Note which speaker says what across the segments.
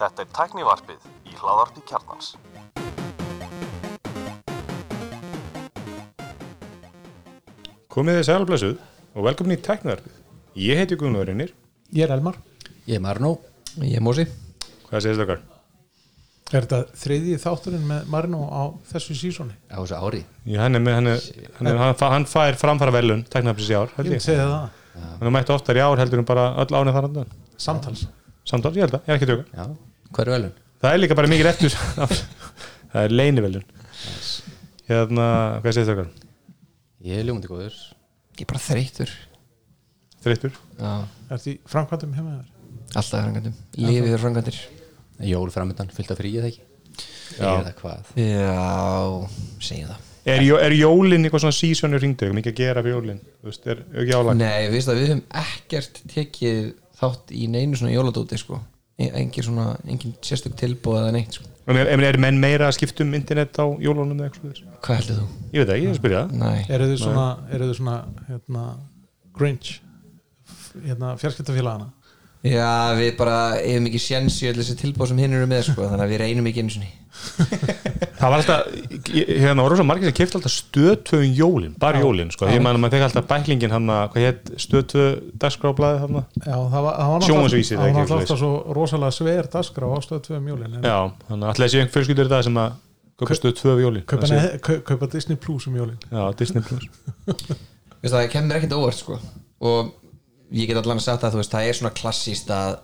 Speaker 1: Þetta er tæknivarpið í hláðarpi kjarnans.
Speaker 2: Komið þið sælblessuð og velkomin í Tæknivarpið. Ég heiti Guðnur Reynir.
Speaker 3: Ég er Elmar.
Speaker 4: Ég er Marno
Speaker 5: Ég er Mósi
Speaker 2: Hvað segist okkar?
Speaker 3: Er þetta þriðji þátturinn með Marino á þessu sísóni?
Speaker 4: á þessu ári
Speaker 2: Já, hann, er með, hann, er, hann, er, hann, fær framfara velun Tæknivarpis í ár,
Speaker 3: Ég
Speaker 2: held
Speaker 3: myndi
Speaker 2: ég.
Speaker 3: segja það.
Speaker 2: Hann er mætt oftar í ár heldur en bara öll ánið þar andan.
Speaker 3: Samtals.
Speaker 2: Samtals, ég held að, ég er ekki að tjóka.
Speaker 4: Já, hvað er velun?
Speaker 2: Það er líka bara mikið eftir. það er leini velun. Hérna, hvað segist okkar?
Speaker 4: Ég er ljómandi góður
Speaker 5: Ég er bara þreytur
Speaker 2: Þreyttur?
Speaker 5: Já,
Speaker 3: Er þetta í framkvæmdum heima þér?
Speaker 5: alltaf frangandum Lífið fyrir frangandir
Speaker 4: Jól framöndan, fyllt af fríið ekki
Speaker 2: Já.
Speaker 4: Eða hvað
Speaker 5: Já, segja það
Speaker 2: Er, jó- er jólinn eitthvað svona sísónu hringdu? Mikið að gera fyrir jólinn? Er?
Speaker 5: Nei, við við höfum ekkert tekið þátt í neinu svona jóladóti sko E- engin svona, engin sérstök tilbúð eða neitt sko
Speaker 2: er, er menn meira að skipta um internet á jólunum eða eitthvað?
Speaker 5: Hvað heldur þú?
Speaker 2: Ég veit það, ég er að spyrja það.
Speaker 5: Nei,
Speaker 3: Eru þið svona, eru þið svona hérna, Grinch hérna, fjarskiptafélagana?
Speaker 5: já við bara eigum ekki séns í öll þessi tilbúð sem hinn eru með sko þannig að við reynum ekki einu sinni
Speaker 2: Það var alltaf, hérna voru svo margir sem kefti alltaf stöðtöðun jólin, bara jólin sko. Ég að maður tek alltaf bæklingin hann að, hvað hétt, stöðtöð dagskráblaðið hann
Speaker 3: Já, það var, það var það alltaf svo rosalega sver dagskrá á stöð 2 mjólin en
Speaker 2: Já, þannig að alltaf þessi einhver fjölskyldur í dag sem að kaupa stöð tvö við jólin. Það
Speaker 3: kaupa Disney Plus um mjólin
Speaker 2: Já, Disney Plus.
Speaker 5: Það, það kemur ekkert óvart sko. Og ég get allan að sagt að það er svona klassíst að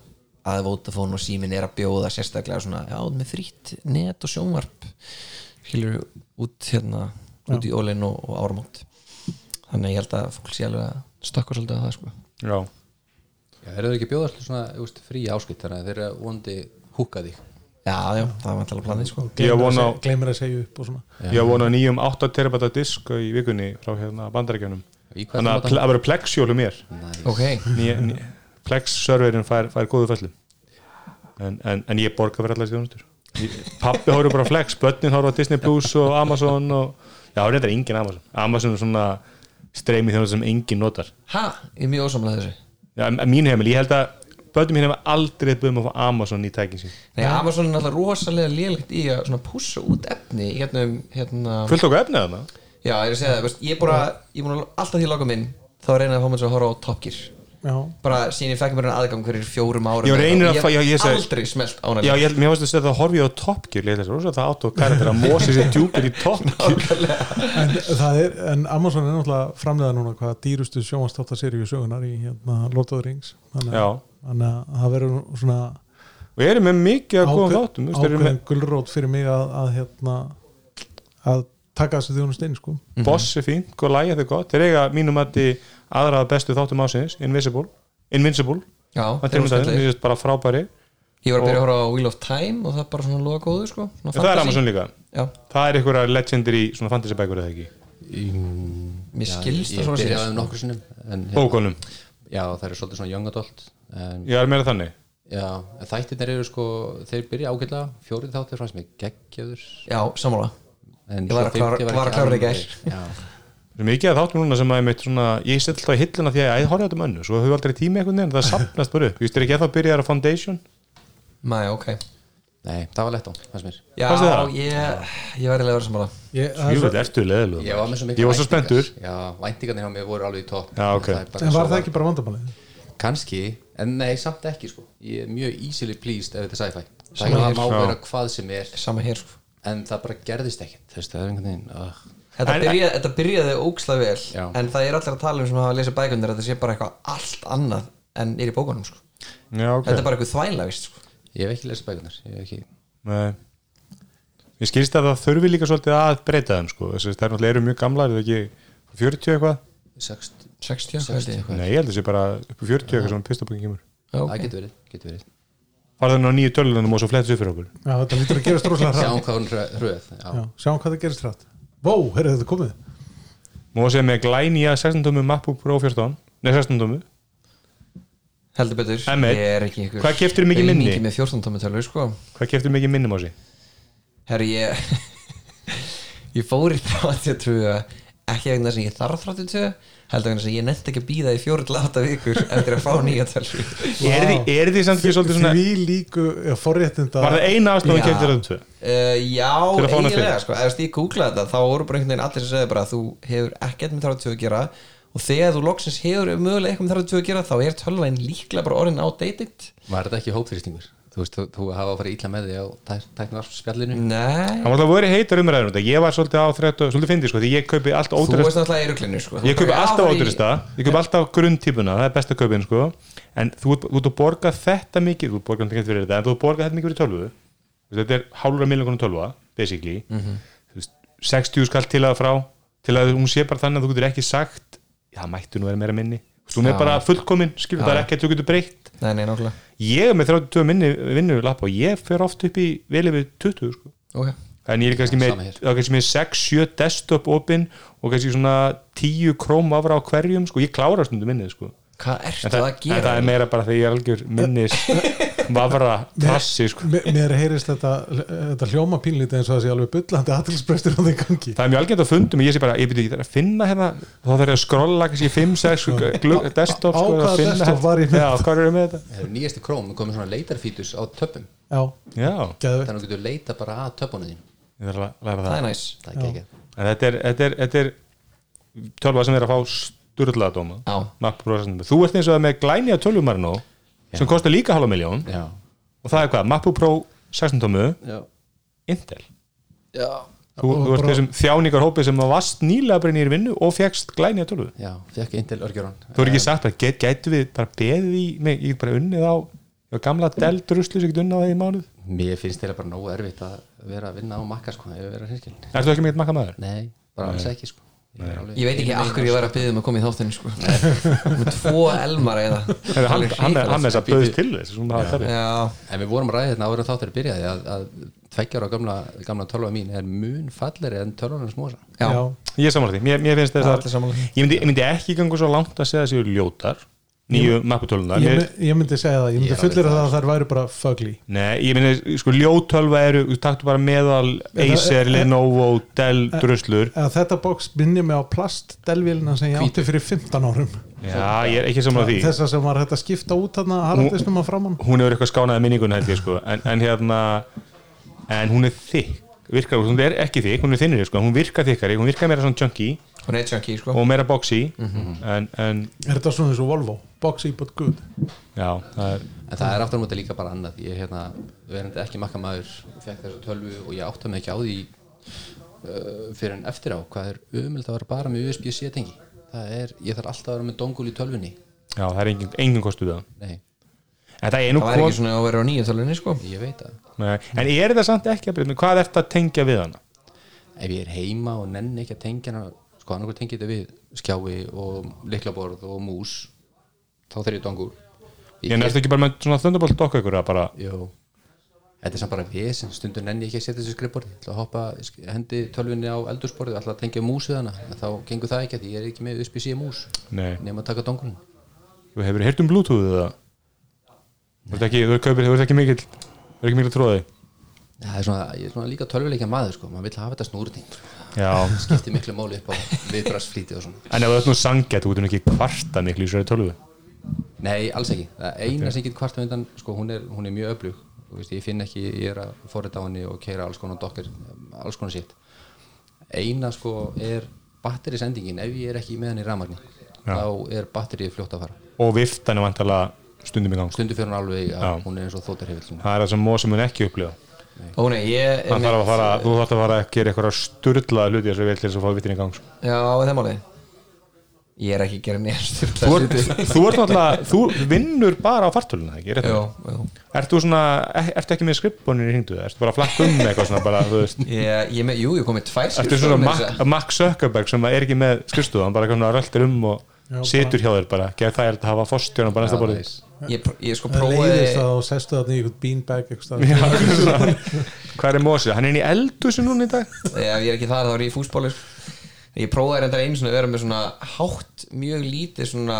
Speaker 5: að Vodafone og Símin er að bjóða sérstaklega svona, já, með frýtt net og sjónvarp skilur út hérna út í ólinn og, og áramót þannig að ég held að fólk sé alveg að stökka svolítið á það sko.
Speaker 2: Já,
Speaker 4: Já, eru þau ekki að bjóða alltaf svona þú veist, frí áskipt þannig að þeir eru vondi húka þig
Speaker 5: já, já, það var alltaf planið sko.
Speaker 2: Ég
Speaker 3: Gleymir að að segja upp og svona.
Speaker 2: Ég vona nýjum 8 terabata disk í vikunni frá hérna bandarækjunum Þannig að
Speaker 4: þú
Speaker 2: ple- að vera Plex jólu mér.
Speaker 5: Ok,
Speaker 2: ný, ný, Plex serverin fær, fær góðu fæslu en, en, en ég borga fyrir allar þjónustur. Pappi horfður bara Flex, börnin horfður á Disney Plus og Amazon og, já, reyndar engin Amazon. Amazon er svona streymi þjónustur sem engin notar.
Speaker 5: Ha, ég er mjög ósamlega þessu.
Speaker 2: Já, mín heimil, ég held að börnum hefur aldrei búið að fá Amazon í tækin sín.
Speaker 5: Nei, Amazon er alltaf rosalega lélegt í að svona pússa út efni hérna, hérna
Speaker 2: Fullt okkur efnið þarna.
Speaker 5: Já, ég er að segja það, ég er bara ég er búin að alltaf því loka minn þá reyna að fá mér svo að horfa á Top Gear
Speaker 3: Já,
Speaker 5: bara síðan ég fekk mér en aðgang fyrir fjórum árum
Speaker 2: Ég reynir að
Speaker 5: ég
Speaker 2: fá- já, ég
Speaker 5: hef aldrei smelt
Speaker 2: Já,
Speaker 5: ánæglega
Speaker 2: ég held, mér finnst að það horfi á Top Gear ég held þess að það átt og kæra að mósi sér djúpir í Top Gear.
Speaker 3: En, það er, en Amazon er náttúrulega framlega núna hvað dýrustu sjónvastáttaseríu sögunar í hérna Lord of the Rings. Þannig,
Speaker 2: Já,
Speaker 3: að- þannig að það verður svona
Speaker 2: og ég er með mikið að góða þáttum
Speaker 3: ákveðin gulrót fyrir mig að, að hérna að taka þessu þjónust inn sko.
Speaker 2: Með Boss er fínt, góð lægi þetta er gott. Þeir eiga mínum að aðra af bestu þáttum ásins Invisible, Invincible.
Speaker 5: Já,
Speaker 2: það
Speaker 5: þeir
Speaker 2: er bara frábæri.
Speaker 5: Ég var að byrja að horfa á Wheel of Time og það er bara svona loga góðu sko.
Speaker 2: Það er. Amazon líka.
Speaker 5: Já,
Speaker 2: það er einhverja legendary svona fantasy bækur eða ekki?
Speaker 5: Mér skilst
Speaker 4: Ég
Speaker 5: það svona
Speaker 4: byrjaði
Speaker 5: sér
Speaker 4: um nokkur sinnum en,
Speaker 2: bókunum,
Speaker 4: Já, það eru svolítið svona young adult en,
Speaker 2: ég er meira þannig?
Speaker 4: Já, en þættirnir eru sko þeir byrja ágætlega, fjórið þáttir frá sem er geggjöður
Speaker 5: Já, sammála
Speaker 4: en
Speaker 5: Ég var að klára- var að
Speaker 4: ekki
Speaker 5: í
Speaker 2: er mikið að þáttum núna sem að ég meitt svona ég set alltaf í hilluna því að ég horfði á þetta mönnu svo hefur aldrei tími einhvern veginn, það sapnast bara upp. Ég veist, er ekki að það byrjaði á Foundation?
Speaker 5: Mæ, ok.
Speaker 4: Nei, það var lett á, fannst mér.
Speaker 5: Já, ég, ég að
Speaker 3: það er
Speaker 2: Jú,
Speaker 3: svo,
Speaker 2: þetta ertu leðilega
Speaker 4: Ég var með svo mikið
Speaker 2: Ég var svo spenntur.
Speaker 4: Já, væntingarnir hjá mér voru alveg í topp.
Speaker 2: Já, ok.
Speaker 4: Það bara
Speaker 3: en var það ekki bara vandamálið?
Speaker 4: Kanski, en nei, samt ekki sko. Ég er mjög easily pleased ef þetta er sci-fi. Það má vera hvað sem er.
Speaker 5: Sama hér sko
Speaker 4: En það bara gerðist ekkert veist, það er einhvern veginn uh.
Speaker 5: Þetta,
Speaker 2: En-
Speaker 5: byrjaði, þetta byrjaði ógslega vel
Speaker 4: Já.
Speaker 5: en það er allir að tala um sem hafa að lesa bækundir að þetta sé bara eitthvað allt annað en er í bókunum sko.
Speaker 2: Já, ok
Speaker 5: þetta er bara eitthvað vist, sko.
Speaker 4: Ég hef ekki lesið bækunar Ég hef ekki
Speaker 2: Nei. Ég skilst að það þurfi líka svolítið að breyta þeim sko. Þessi, það er náttúrulega eru mjög gamlar eða ekki 40 eitthvað
Speaker 4: 60
Speaker 5: 60, 60
Speaker 4: eitthvað.
Speaker 2: Nei, ég held þessi bara upp á 40 eitthvað sem pistabókin kemur
Speaker 5: Já,
Speaker 4: Það getur verið,
Speaker 2: nú á nýju tölunum og svo flettis upp fyrir okkur
Speaker 3: já, þetta lítur að gerast rosalega
Speaker 4: Sjáum
Speaker 3: hrætt
Speaker 4: hvað hún er hröð Já,
Speaker 3: Já, sjáum hvað það gerist hrætt Vó, heyrðu þetta komið
Speaker 2: segja með glænýja 16 tómu MacBook Pro 14 Nei, 16 tómu
Speaker 5: heldur betur
Speaker 2: M1.
Speaker 5: ég er ekki ykkur
Speaker 2: Hvað keyptirðu mikið minni?
Speaker 5: aumingi með 14 tómi tölur sko.
Speaker 2: Hvað keftir mikið minnum á sig?
Speaker 5: herri ég ég fór í 33 ekki vegna þess að ég þarf 32 þess að ég nefndi ekki að býða í fjóri til átta vikur eftir að fá nýja tölvu
Speaker 2: er því, er því samt ekki svolítið svona
Speaker 3: því líku ja, forréttinda
Speaker 2: var það eina ástæðan
Speaker 5: Já.
Speaker 2: keftir þetta tvö?
Speaker 5: Uh, já,
Speaker 2: að
Speaker 5: eiginlega sko, ef ég googlaði þetta þá voru bara einhvern veginn allir sem segja bara að þú hefur ekkert með 32 að gera. Og þegar þú loksins hefur mögulega eitthvað með 32 að gera þá er tölvain líklega bara orðin outdated.
Speaker 4: Var þetta ekki hópfyrstingur? Þú veist, þú, þú hafa að fara illa með því á tæknarspjallinu
Speaker 5: Nei,
Speaker 2: hann var alltaf verið heitar umræður um ég var svolítið á 30, svolítið fyndið sko því ég kaupi allt
Speaker 5: þú
Speaker 2: ódýrast
Speaker 5: veist náttúrulega í ruglinu sko.
Speaker 2: ég kaupi alltaf
Speaker 5: það í-
Speaker 2: ódýrasta. Ég kaupi alltaf grunntípuna, það er besta kaupin sko. En þú ert þú að borga þetta mikið þú ert borgað þetta fyrir þetta, en þú ert að borga þetta mikið fyrir tölvu. Þú þetta er hálfra miljónum tölva basically.
Speaker 5: Mhm.
Speaker 2: Þú veist, 60 skall til að frá til að hún sé bara þannig að þú getur ekki sagt já, mættu nú vera meira minni Þú veist, hún er bara fullkomin, skilur, það er ekki að þú getur breytt.
Speaker 5: Nei, nei, náttúrulega
Speaker 2: ég er með 32 minni vinnu lapp og ég fer oft upp í vel yfir 20 sko.
Speaker 5: Okay.
Speaker 2: en ég er kannski með,
Speaker 4: Sama hér.
Speaker 2: þá er kannski með 6-7 desktop opin og kannski svona 10 króm afra á hverjum sko, ég klára stundum minnið sko.
Speaker 5: Hvað
Speaker 2: en
Speaker 5: ertu
Speaker 2: það,
Speaker 5: að
Speaker 2: en
Speaker 5: gera?
Speaker 2: það er meira bara þegar ég er algjör minnis vafra trassi sko.
Speaker 3: mér, mér heyrist þetta, þetta hljóma pínlítið eins og það sé alveg bullandi aðtilsbrestur á þeim gangi.
Speaker 2: Það er mjög algjörð að fundum ég sé bara, ég ég þarf að finna hérna þá þarf ég að skrolla kannski 5-6 glugg- desktop
Speaker 3: Á
Speaker 2: sko,
Speaker 3: hvaða
Speaker 2: að finna
Speaker 3: desktop var ég með
Speaker 2: já, hvað eru með þetta?
Speaker 4: Nýjasti króm, það komið svona leitarfítus á töppum.
Speaker 3: Já,
Speaker 2: já,
Speaker 3: geðveikt.
Speaker 4: Þannig að þú getur leita bara að töppunum þín
Speaker 2: að
Speaker 5: Það.
Speaker 2: Það
Speaker 5: er næs
Speaker 4: Það er ekki ekki
Speaker 2: en þetta er, þetta er, þetta er tölva sem er að fá sturlaða dóma.
Speaker 5: Já,
Speaker 2: Mac Pro 16. þú ert eins og það með glænja tölvumar nú sem kostar líka halva miljón
Speaker 4: Já,
Speaker 2: og það er hvað, MacBook Pro 16 tómu
Speaker 4: já,
Speaker 2: Intel?
Speaker 4: Já.
Speaker 2: Þú, þú
Speaker 3: bara-
Speaker 2: þessum þjáningar hópið sem varst nýlega bara nýri vinnu og fegst glænja tölvu.
Speaker 4: Já, fekk Intel örgjöran
Speaker 2: þú er ekki sagt að get, gætu við bara beðið í mig, ég get bara unnið á gamla Dell druslu sem get unnið á það í mánuð?
Speaker 4: Mér finnst þeirra bara nógu erfitt að vera að vinna á makka sko, ef við vera hinskil
Speaker 2: Ertu ekki með eitt makka maður?
Speaker 4: Nei, bara alls ekki sko Ég
Speaker 5: ég veit ekki akkur ég var að byggja um að koma í þáttinu sko. með tvo elmar eða.
Speaker 2: Hann, hann, er- hann þess að bauðist til þess
Speaker 4: En við vorum að ræða þetta áður en þáttur byrjaði að, að tveggjar á gamla, gamla tölva mín er mun falleri en tölvan hans mosa.
Speaker 5: Já,
Speaker 3: já,
Speaker 2: Ég er því. ég myndi, ég myndi ekki gangu svo langt að segja þessi ljótar nýju MacBook tölvunar
Speaker 3: ég, ég myndi segja það, ég myndi fullir það að þær væri bara fugly.
Speaker 2: Nei, ég myndi, sko, ljótölva eru taktu bara meðal Acer, Lenovo, Dell, druslur.
Speaker 3: Eða, þetta box minnir mig á plastdelvélina sem ég átti fyrir 15 árum.
Speaker 2: Já, ég er ekki samanlega því.
Speaker 3: þess að sem var hægt að skipta út þarna haraldisnum að framann
Speaker 2: Hún hefur eitthvað skánaði minningun held ég, sko. En, en hérna, en hún er þykk virkar, hún er ekki þykk, hún er þinnri sko. hún virkar þykkari, hún virkar meira svona chunky
Speaker 5: er chunky sko.
Speaker 2: og meira boxy. En, en
Speaker 3: er þetta svona eins og Volvo, boxy but good.
Speaker 2: Já, það er
Speaker 4: En það er aftur á móti líka bara annað. Ég hérna, verandi ekki makka maður fekk þessu tölvu og ég átta mig ekki á því uh, fyrir en eftir á hvað er umöld að vera bara með USB-C tengi. Það er, ég þarf alltaf að vera með dongul í tölvunni.
Speaker 2: Já, það er engin, engin kostu við það.
Speaker 4: Nei,
Speaker 2: en það er
Speaker 5: það
Speaker 2: kom,
Speaker 5: ekki svona að vera á nýju tölunni sko.
Speaker 4: ég veit að
Speaker 2: Nei, en er þetta samt ekki að byrja hvað er þetta að tengja við hana?
Speaker 4: ef ég er heima og nenni ekki að tengja hana sko annarkur tengi þetta við skjái og liklaborð og mús þá þarf ég dongul
Speaker 2: Ég nefnst ekki bara með svona þundarbolt dokka ykkur að bara,
Speaker 4: Jó. Þetta er samt bara vesen, stundur nenni ég ekki að setja þessu skrifborði. Ég ætla að hoppa, hendi tölvinni á eldursporði ætla að tengja mús við hana en þá gengur það ekki að ég er ekki með USB-C mús nema að taka dongulinn
Speaker 2: þú hefur heyrt um Bluetooth eða? Þú ert ekki, ekki mikill þú ert ekki mikill tróði
Speaker 4: Já, Það er svona, ég er svona líka tölvuleikja maður sko, maður vill hafa þetta snúrting
Speaker 2: Já,
Speaker 4: skiptir miklu máli upp á viðbrasflíti og svona.
Speaker 2: En ef þú ert nú sangjætt, þú getur ekki kvarta miklu í sverju tölvu.
Speaker 4: Nei, alls ekki, það eina sem get kvart undan, sko, hún er, hún er mjög öflug. Þú veist, ég finn ekki, ég er að forrita á henni og keira alls konar dokkar, alls konar sitt eina sko er batterisendingin, ef ég er ekki með henni í rafmagni, þá er batterið fljótt að fara.
Speaker 2: Og viftan er vantalega stundum í gang.
Speaker 4: Stundu fyrir hún alveg
Speaker 2: Já.
Speaker 4: að hún er eins og þóttarhefill
Speaker 2: það er það sem Mósa mun ekki upplifa
Speaker 5: ó nei, ég er
Speaker 2: hann þarf að fara, þú þarf að fara að gera eitthvað sturlaða hluti þess að við til þess að fá vittin í gang sko.
Speaker 5: já, það er málið ég er ekki að gera nýjast
Speaker 2: þú, ert, þú ert náttúrulega, þú vinnur bara á fartöluna, ekki? Rétt
Speaker 5: já,
Speaker 2: mér?
Speaker 5: já.
Speaker 2: Ert þú svona, er- ertu ekki með skrippbónir í hringdu? Ertu bara að flakka um með eitthvað svona bara, þú veist
Speaker 5: Ég, ég með, jú, ég kom með tvær
Speaker 2: Ertu
Speaker 5: skrifstofur
Speaker 2: svona
Speaker 5: með
Speaker 2: Mac,
Speaker 5: þess að-
Speaker 2: Mac Zuckerberg sem er ekki með skrifstofu hann bara svona röltir um og
Speaker 3: Já,
Speaker 2: situr hjá þér bara, gerð það að hafa fórstjóna bara næsta borðið
Speaker 5: ég, ég sko
Speaker 3: það
Speaker 5: prófaði
Speaker 3: leiðist að þú sestu þarna í einhvern beanbag.
Speaker 2: Já. Hvað er Mósi? Hann er inn í eldhúsi núna í dag
Speaker 5: ef ég er ekki þar þá er ég í fúsbóli ég prófaði reyndar einu svona að vera með svona hátt mjög lítið svona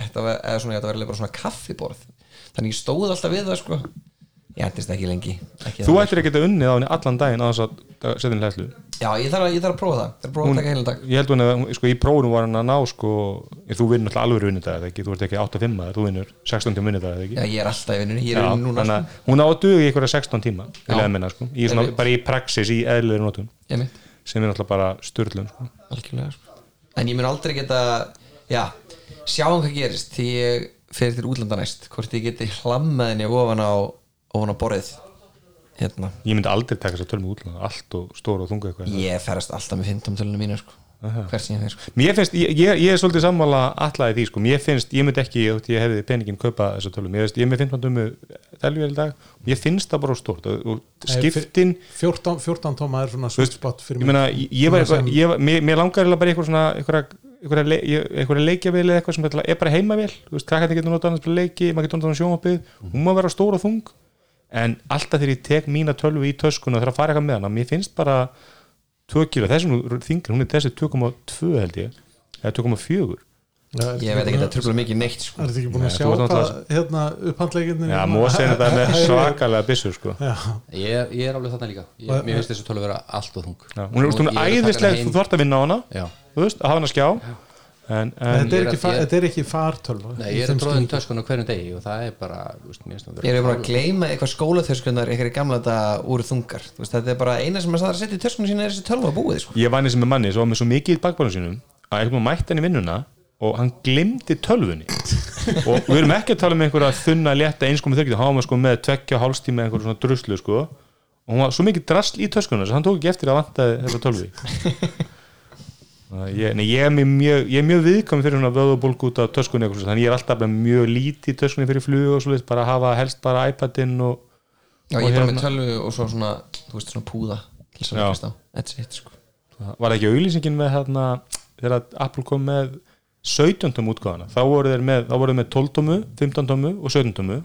Speaker 5: eða svona, þetta var eiginlega bara svona kaffiborð þannig ég stóð alltaf við það sko ég endist ekki lengi ekki
Speaker 2: Þú
Speaker 5: það.
Speaker 2: ættir ekki að unnið á henni allan daginn á þess að setja hlæslu
Speaker 5: Já, ég þarf að, ég þarf að prófa það Það er að prófa að taka heilan dag
Speaker 2: ég held hún að sko, í prófunum var hann að ná sko, þú vinnur alltaf alveg vinnudag eða ekki, þú ert ekki 8-5 þú vinnur 16 tíma vinnudag eða ekki
Speaker 5: Já, ég er alltaf í vinnunni, ég er núna
Speaker 2: þannig
Speaker 5: sko.
Speaker 2: að hún á að duga í einhverja 16 tíma að minna, sko, í svona, bara í praxis í eðliður notum
Speaker 5: Ég
Speaker 2: sem er náttúrulega bara styrlun sko.
Speaker 5: algjörlega sko. En ég mun aldrei geta Já, sjáum hvað gerist Því ég fer til útlanda næst Hvort ég geti hlammað henni ofan á Ofan á borðið. Hérna.
Speaker 2: Ég myndi aldrei taka þess að tölum útlanda allt og stóra og þunga eitthvað
Speaker 5: Ég ferast alltaf með 15 tölunum mína sko. Ég sko.
Speaker 2: Ég, ég, ég er svolítið sammála allaði því, sko, mér finnst, ég myndi ekki þótt ég hefði peningin kaupa þessa tölum, ég, veist, ég er með 15 dömu telvíðal dag, mér finnst það bara stórt og, og skiptin
Speaker 3: 14, 14 tóma er svona
Speaker 2: ég ég, ég ég, var- mér, mér langar bara eitthvað svona einhverja, einhverja, le, ég- einhverja leikjavél eða eitthvað sem er bara heimavél, þú veist, krakkandi getur notað annars bara leiki, maður getur notað hann sjónvapið hún má vera stór og þung en alltaf þegar ég tek mína tölvu í töskuna og þarf að fara eitthvað með hana, mér finnst bara 2 kilo, þessum þingir, hún er þessi 2,2 held ég. Eða 2,4
Speaker 3: Já, ertu
Speaker 5: Ég veit ekki
Speaker 3: búin
Speaker 5: að tröfla mikið neitt sko.
Speaker 3: Er þetta ekki búin að sjá
Speaker 2: náttúrulega-
Speaker 3: hérna upphandleikinni
Speaker 2: Já, Mósi er þetta með svakalega byssur sko.
Speaker 3: Já,
Speaker 4: ég, ég er alveg þarna líka. Ég, mér finnst þessu tölu vera allt og þung.
Speaker 2: Já, hún er, hún
Speaker 4: Ég að taka
Speaker 2: æðisleg,
Speaker 4: hana
Speaker 2: þú þarft að vinna á hana.
Speaker 4: Já.
Speaker 2: þú veist, að hafa hana skjá en, en
Speaker 3: þetta er
Speaker 4: er
Speaker 3: ekki
Speaker 4: ég-
Speaker 3: þetta er ekki fartölva
Speaker 4: Nei, ég er að tróðin töskun á hverjum degi og það er bara, þú veist,
Speaker 5: Ég er bara að gleyma eitthvað skólatöskunar Eitthvað gamla þetta úr þungar. Þú veist, Þetta er bara eina sem maður saðar að setja í töskunum sína Er þessi tölva búið sko.
Speaker 2: ég vann sem er manni sem var með svo mikið í bakbánum sínum að ég kom að mætti hann í vinnuna og hann glimti tölvunni. Og við erum ekki að tala um einhverja þunna létta þörgið, hann var sko með tveggja hálfstíma einhverju svona druslu sko. Og hún var svo mikið drasl í töskunum þess að hann tók ekki eftir að vantaði þessa tölvi ég, nei, ég, er mjög- mjög, ég er mjög viðkomin fyrir svona vöðubólk út af töskunni eitthvað, þannig ég er alltaf mjög lítið töskunni fyrir flug og svo bara hafa helst bara iPadinn og
Speaker 5: Já,
Speaker 2: Og
Speaker 5: ég er bara
Speaker 2: hérna-
Speaker 5: með tölvu og svo svona Þú veist, svona púða it sko.
Speaker 2: var ekki auðlýsingin með hérna, þegar Apple kom með 17 tómu útgáðana þá voru þeir með, þá voru þeir með 12 tómu 15 tómu og 17 tómu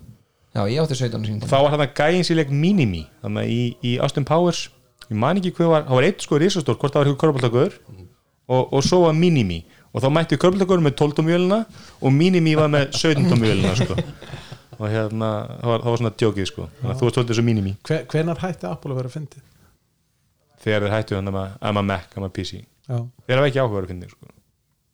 Speaker 5: Já, ég átti 17 sín
Speaker 2: og þá var þarna gæinn sér leik Minimi þannig í, í Austin Powers. Ég man ekki hvað var, það var eitt sko risastór hvort það var og, og svo var Minimi. Og þá mætti körbáltagur með 12 tómu vélina og Minimi var með 17 tómu vélina sko. og hérna, það var, það var svona djókið sko, þannig að þú varst svolítið svo Minimi.
Speaker 3: Hve, Hvenar hætti Apple að vera að fyndi?
Speaker 2: þegar þeir hættu þannig að a Mac, I'm a PC
Speaker 3: Já.
Speaker 2: Þeir hafa ekki áhuga að vera fyndin sko.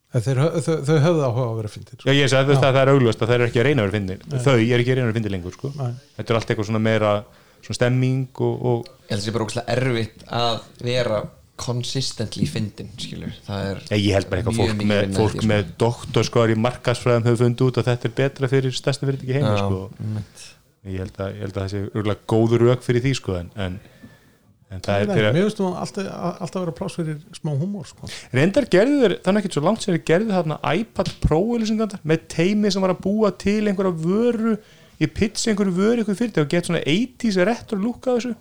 Speaker 3: Þeir, þau, þau höfðu áhuga að vera fyndi
Speaker 2: Já, ég sagði að það er augljóst að það er ekki að reyna að vera fyndin þau er ekki að reyna að vera fyndin lengur sko. Þetta er allt eitthvað svona meira svona stemming og, og
Speaker 5: Ég held að það sé bara ógæslega erfitt að vera consistently fyndin skilur Það er
Speaker 2: ég, ég held bara eitthvað fólk, með, fólk
Speaker 5: ég,
Speaker 2: með doktorskóðar í markasfræðum hefur fundið út að þetta er betra fyrir stærsta fyrirtæki heima
Speaker 5: Já,
Speaker 2: sko. ég, held að, ég held að það sé örgulega góður rauk fyrir því sko. en, en, en það er fyrir
Speaker 3: Mér finnst þú alltaf, alltaf vera pláss fyrir smá húmór sko.
Speaker 2: reyndar gerðu þeir, þannig ekki svo langt sem þeir gerðu þarna iPad Pro með teimi sem var að búa til einhverja vöru í pitsi einhverju vöru einhverju fyrirtæki og gett svona 80s retro look að þessu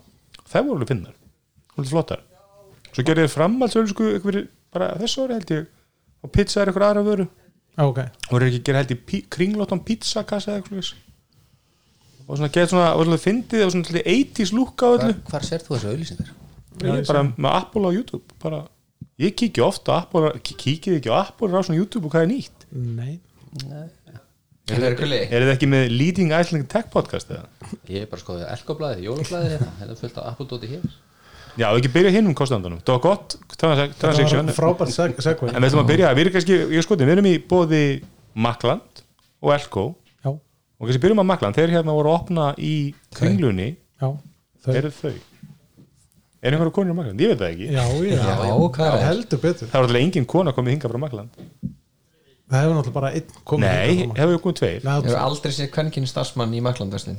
Speaker 2: það voru alveg finnar, alveg flottar svo framhaldsölu sko einhverju, bara þessu ári held ég og pizza er einhverja aðra vöru.
Speaker 3: Já, ok.
Speaker 2: Og voru ekki að gera held ég pí- kringlóttan pizzakassa eða eitthvað og svona gett svona, og svona fyndið og svona 80s look á öllu.
Speaker 4: Hvar, sér þú þessu auðlýsingar?
Speaker 2: bara með Apple á YouTube bara, ég kíkja ofta á Apple kíkið ekki á Apple á svona YouTube og hvað er nýtt.
Speaker 3: Nei.
Speaker 5: Það er gulli?
Speaker 2: Er þið ekki með Leading Iceland Tech podcast eða?
Speaker 4: Ég er bara skoðið elkoblaði, jólablaði hérna þetta er fullt af Apple-dóti hér
Speaker 2: já, við ekki byrja hinn um kostandunum það var gott. Transa-
Speaker 3: Það
Speaker 2: transaction
Speaker 3: var frábært seg segvei
Speaker 2: en við ætlum að byrja, við erum kannski, ég skoði við erum í bóði Makland og Elko.
Speaker 3: Já,
Speaker 2: og kannski byrjum að Makland, þeir hérna voru að opna í kringlunni,
Speaker 3: já Þau,
Speaker 2: eru þau? Er einhverju konur á Makland, ég veit það ekki.
Speaker 3: Já, já,
Speaker 5: Já, hvað er?
Speaker 3: heldur betur.
Speaker 2: Það var alltaf engin kona komið hingað frá Makland
Speaker 3: Það hefur náttúrulega bara einn komið
Speaker 2: nei, hefur við komið tveir.
Speaker 5: Ég
Speaker 3: Nei,
Speaker 5: hef aldrei. séð kvennkinn starfsmann í Maklandverslin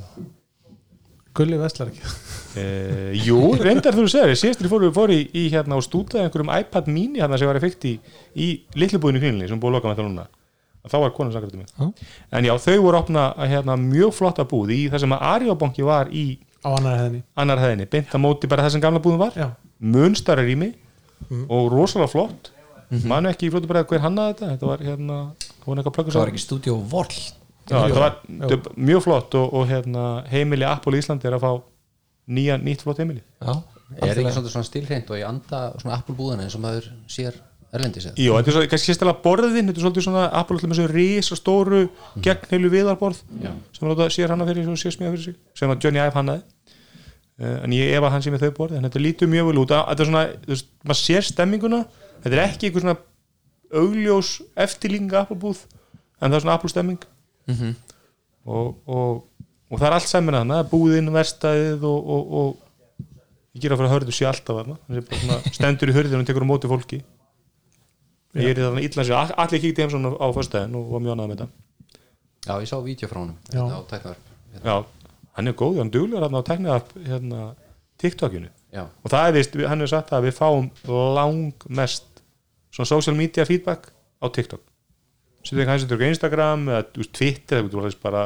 Speaker 3: Gulli Vestlar ekki?
Speaker 2: Uh, jú, reyndar þú segir síðast ég fór, fór í, í hérna og stútaði einhverjum iPad mini hérna sem var effekt í, í litlubúðinu krinlinni sem búið að loka með það núna. Að þá var konan sakrættu mig. En já, þau voru að opna hérna, mjög flotta búð í það sem að Arjóbanki var í
Speaker 3: Á annar hefðinni
Speaker 2: annar hæðinni, beint að móti bara það sem gamla búðin var.
Speaker 3: Já,
Speaker 2: munstara rými og rosalega flott. Manu ekki í flottu bara hver hannaði þetta þetta var hérna, hún eitthvað plöggur
Speaker 5: Það var ekki stúdíó Voll
Speaker 2: Já, það var var mjög flott og, og hérna, heimili Apple í Íslandi er að fá nýja, nýtt flott heimili.
Speaker 5: Já,
Speaker 4: Er ekki svona, svona stílhreint og ég anda svona Apple-búðana eins og maður sér erlendis eða?
Speaker 2: Jú, þetta er svo, kannski sérstæðlega borðin þetta er svolítið svona, Apple er með þessu risa stóru gegn heilu viðarborð
Speaker 4: Já.
Speaker 2: sem láta sér hana fyrir, sem sér smíða fyrir sig sem að Johnny Ive hannaði. Uh, en ég ef að hann sé með þau borði en þetta lítur mjög vel út. Þetta er svona, þú veist, maður sér stemminguna þetta er ekki eitthvað svona augljós eftirlíkinga Applebúð en það er svona Apple stemming
Speaker 5: Mhm.
Speaker 2: og, og, og það er allt saman að það búðin, verstaðið og, og, og ég ger að fara að hörðu sé alltaf þarna. Hann sé bara svona stendur í hörðinu og tekur á móti fólki. Ég er í þarna illa sér allir kíkti heim svona á föstudaginn og var mjög ánægð með þetta.
Speaker 4: Já, ég sá vídeo frá honum
Speaker 3: Já.
Speaker 4: hérna á tæknaðarp
Speaker 2: Já, hann er góð, hann duglur hann á teknið upp hérna, TikTokinu.
Speaker 4: Já,
Speaker 2: og það er vist, hann hefur sagt að við fáum langmest svona social media feedback á TikTok sem þið kannski tökur Instagram eða veist, Twitter, þú veist bara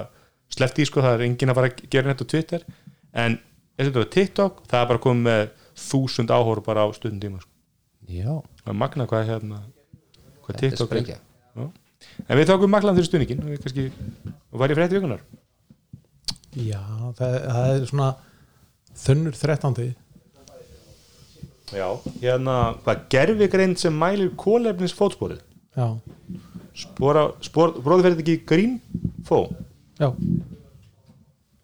Speaker 2: sleppt í sko, það er enginn að fara að gera þetta á Twitter en ef þetta er TikTok það er bara komið með þúsund áhóru bara á stundum tíma sko.
Speaker 4: já
Speaker 2: það er magna hvað hérna hvað
Speaker 4: Þetta er
Speaker 2: TikTok Já. en við tókum maglan fyrir stundingin og við kannski, og var í frétti vikunar
Speaker 3: Já, það, það er svona þunnur 13.
Speaker 2: Já, hérna, það gerfi greint sem mælir kólefnis spor, bróði þetta ekki grínfó
Speaker 3: já,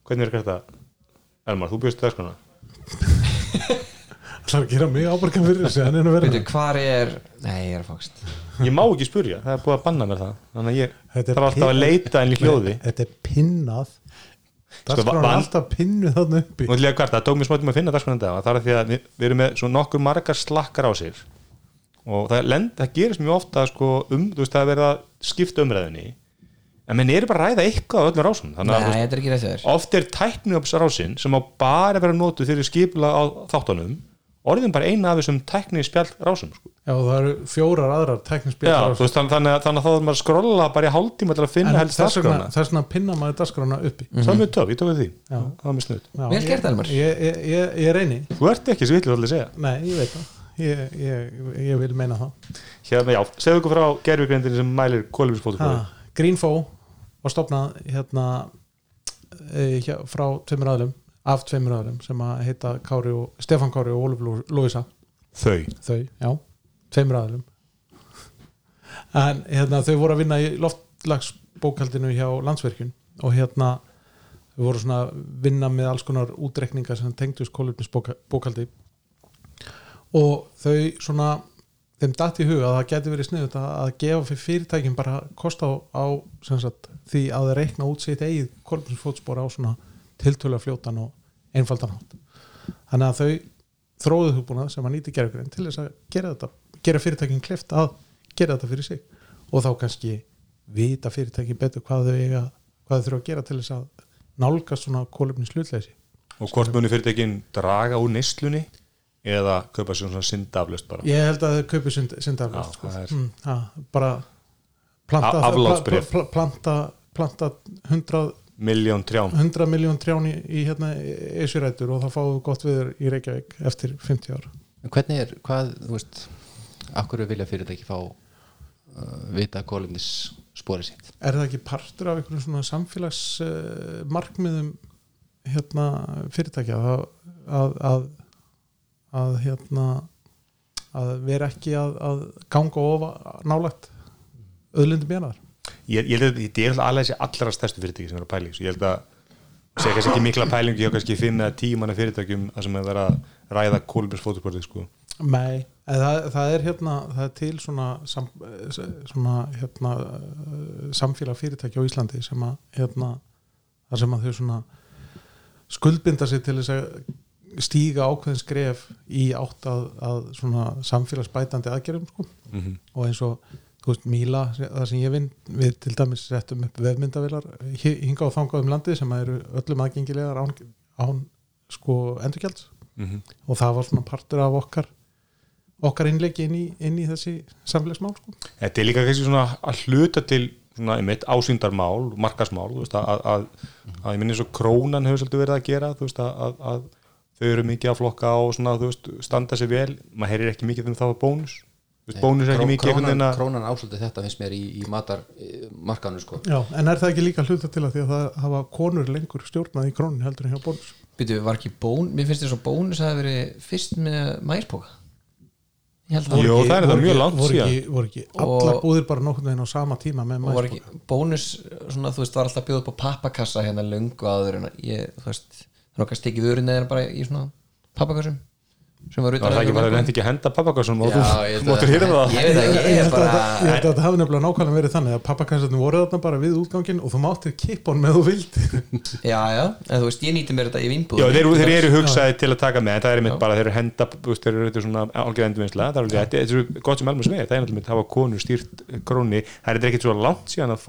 Speaker 2: hvernig er þetta? Elmar, þú bjóðst það skona
Speaker 3: það er að gera mig ábyrgan fyrir þessu en einu verið
Speaker 5: Veitu, hvar er Nei, ég er að fást
Speaker 2: ég má ekki spurja, það er búið að banna mér það. Þannig að ég
Speaker 3: er
Speaker 2: þarf alltaf að
Speaker 3: pin-
Speaker 2: leita enn í hljóði.
Speaker 3: Þetta er pinnað. Það
Speaker 2: Sko,
Speaker 3: er sko, alltaf pinnu þarna uppi.
Speaker 2: Nú ætlum ég að kvarta, það tók mér smá tíma að finna dagskrána dag það er því að við, erum með svo nokkuð margar slakkar á sig og það, lend, það gerist mjög ofta sko, um, þú veist, það er verið að skipta umræðinni en menn eru bara að ræða eitthvað á öllum rásum. Þannig að þú
Speaker 5: Nei,
Speaker 2: veist,
Speaker 5: þetta er ekki rétt hjá þér.
Speaker 2: oft er tækniöpsrásin sem á bara vera notuð fyrir skipla á þáttunum orðin bara eina af þessum tækni spjall rásum sko.
Speaker 3: Já, það eru fjórar aðrar
Speaker 2: Já,
Speaker 3: teknispjall
Speaker 2: þú veist, þannig, þannig, að- þannig að þá er maður að skrolla bara í hálftíma til að finna helst
Speaker 3: þess vegna,
Speaker 2: dagskrána.
Speaker 3: þess vegna pinna maður dagskrána uppi.
Speaker 2: Það er mjög töf, ég tók við því.
Speaker 3: Já.
Speaker 2: það var mjög snuð
Speaker 3: Já,
Speaker 5: Vel gert, Elmar.
Speaker 3: Ég, ég, ég, ég reyni.
Speaker 2: Þú ert ekki svo vitlu að segja.
Speaker 3: Nei, ég veit það ég, ég, ég vil meina það.
Speaker 2: Hérna, já, segðu ykkur frá gerfugreindinni sem mælir kólumsfótur
Speaker 3: ha, Greenfo var stopnað hérna hjá, frá tveimur aðlum af tveimur aðlum sem að heita Kári og, Stefán Kári og Óluf Lóisa
Speaker 2: þau.
Speaker 3: Þau, já, tveimur aðlum en hérna þau voru að vinna í loftlagsbókaldinu hjá landsverkjun og hérna þau voru svona að vinna með alls konar útrekningar sem tengdust kólöfnisbókaldi og þau svona þeim datt í huga að það geti verið sniðut að, gefa fyrir fyrirtækjum bara kost á, á sagt, því að reikna út sitt eigið kólöfnisfótspor á svona tiltölu fljótan og einfaldan hátt. Þannig að þau þróðu hugbúnað sem að nýti gerðugrein til þess að gera þetta gera fyrirtækin klift að gera þetta fyrir sig. Og þá kannski vita fyrirtækin betur hvað þau eiga hvað þau þurfa að gera til þess að nálgast svona kólefni slutleysi
Speaker 2: og hvort muni fyrirtækin draga úr neyslunni eða kaupa sér svona syndaflust bara.
Speaker 3: Ég held að þau kaupi synd, syndaflust sko.
Speaker 2: það er-
Speaker 3: mm, ja, bara planta, pla, pla, planta, planta 100,
Speaker 2: miljón trjám.
Speaker 3: 100 miljón trján í, í hérna eisurættur og þá fáum við gott viður í Reykjavík eftir 50 ár.
Speaker 4: En hvernig er, hvað, þú veist Akkur vilja fyrirtæki fá uh, vita kólumnis spori sitt?
Speaker 3: Er það ekki partur af einhverjum svona samfélags uh, markmiðum hérna fyrirtækja? Að, að, að, að hérna að vera ekki að, að ganga ofa nálægt öðlindum björnar
Speaker 2: ég, ég held að þetta er alveg þessi allra stærstu fyrirtæki sem er að pæla í þessu. ég held að segja kannski ekki mikla pælingu hjá kannski fimm eða tíu manna fyrirtækjum að sem er verið að ræða kólumsfóturborðið sko.
Speaker 3: Nei, það, það er hérna það er til svona, sam, svona hérna, samfélag fyrirtæki á Íslandi sem að hérna, þar sem að þau svona skuldbinda sig til þess að stíga ákveðin skref í átt að, að svona samfélagsbætandi aðgerðum sko.
Speaker 2: mm -hmm.
Speaker 3: og eins og veist, Míla, það sem ég vinn við til dæmis settum upp vefmyndavilar hinga og þangað um landið sem eru öllum aðgengilegar án, án sko endurgjalds
Speaker 2: Mhm.
Speaker 3: og það var svona partur af okkar okkar innleiki inn í, inn í þessi samfélagsmál sko.
Speaker 2: þetta er líka kannski svona að hluta til svona, einmitt, ásýndarmál, markasmál veist, að, að, að, að ég minni svo krónan hefur svolítið verið að gera veist, að, að, að þau eru mikið að flokka og svona, veist, standa sér vel maður heyrir ekki mikið um það bónus. Þú veist, bónus er ekki mikið einhvern
Speaker 4: krónan,
Speaker 2: að-
Speaker 4: krónan ásöldi þetta finnst mér í, í matar markanu sko.
Speaker 3: Já, en er það ekki líka hluta til að því að það hafa konur lengur stjórnað í krónin heldur en hjá bónus?
Speaker 5: Býtu, var ekki bón, mér finnst þess að bónus hafi verið fyrst með mæspóka Ég held að
Speaker 2: Jó,
Speaker 3: Voru
Speaker 2: það er
Speaker 3: ekki-
Speaker 2: það mjög
Speaker 3: ekki-
Speaker 2: langt
Speaker 3: voru ekki, voru ekki allar búðir bara nokkurn veginn á sama tíma með
Speaker 5: ekki bónus svona, þú veist, var alltaf að bjóða upp á pappakassa hérna löngu áður en að ég, þú veist, það kannski tekið vörinn eða bara í svona pappakassum sem var
Speaker 2: Það
Speaker 5: utan
Speaker 2: er ekki
Speaker 5: að-
Speaker 2: bara að reynda ekki að henda pappakassum og þú mótur
Speaker 4: að-
Speaker 2: hýrða það.
Speaker 5: ég það,
Speaker 3: held að
Speaker 5: bara
Speaker 3: þetta- að hafi nefnilega nákvæmlega verið þannig að pappakassarnir voru þarna bara við útgangin og þú máttir kippon með þú vildi
Speaker 5: já, já, en þú veist, ég nýti mér þetta í vinnbúð
Speaker 2: þeir, þeir eru hugsaði til að taka með en það er einmitt bara, þeir eru henda þú veist, þeir eru svona algjörð endurvinnsla það er alveg, þetta er gott sem Elmar Sveig það er náttúrulega að hafa konu stýrt króni það er ekkert svo langt síðan að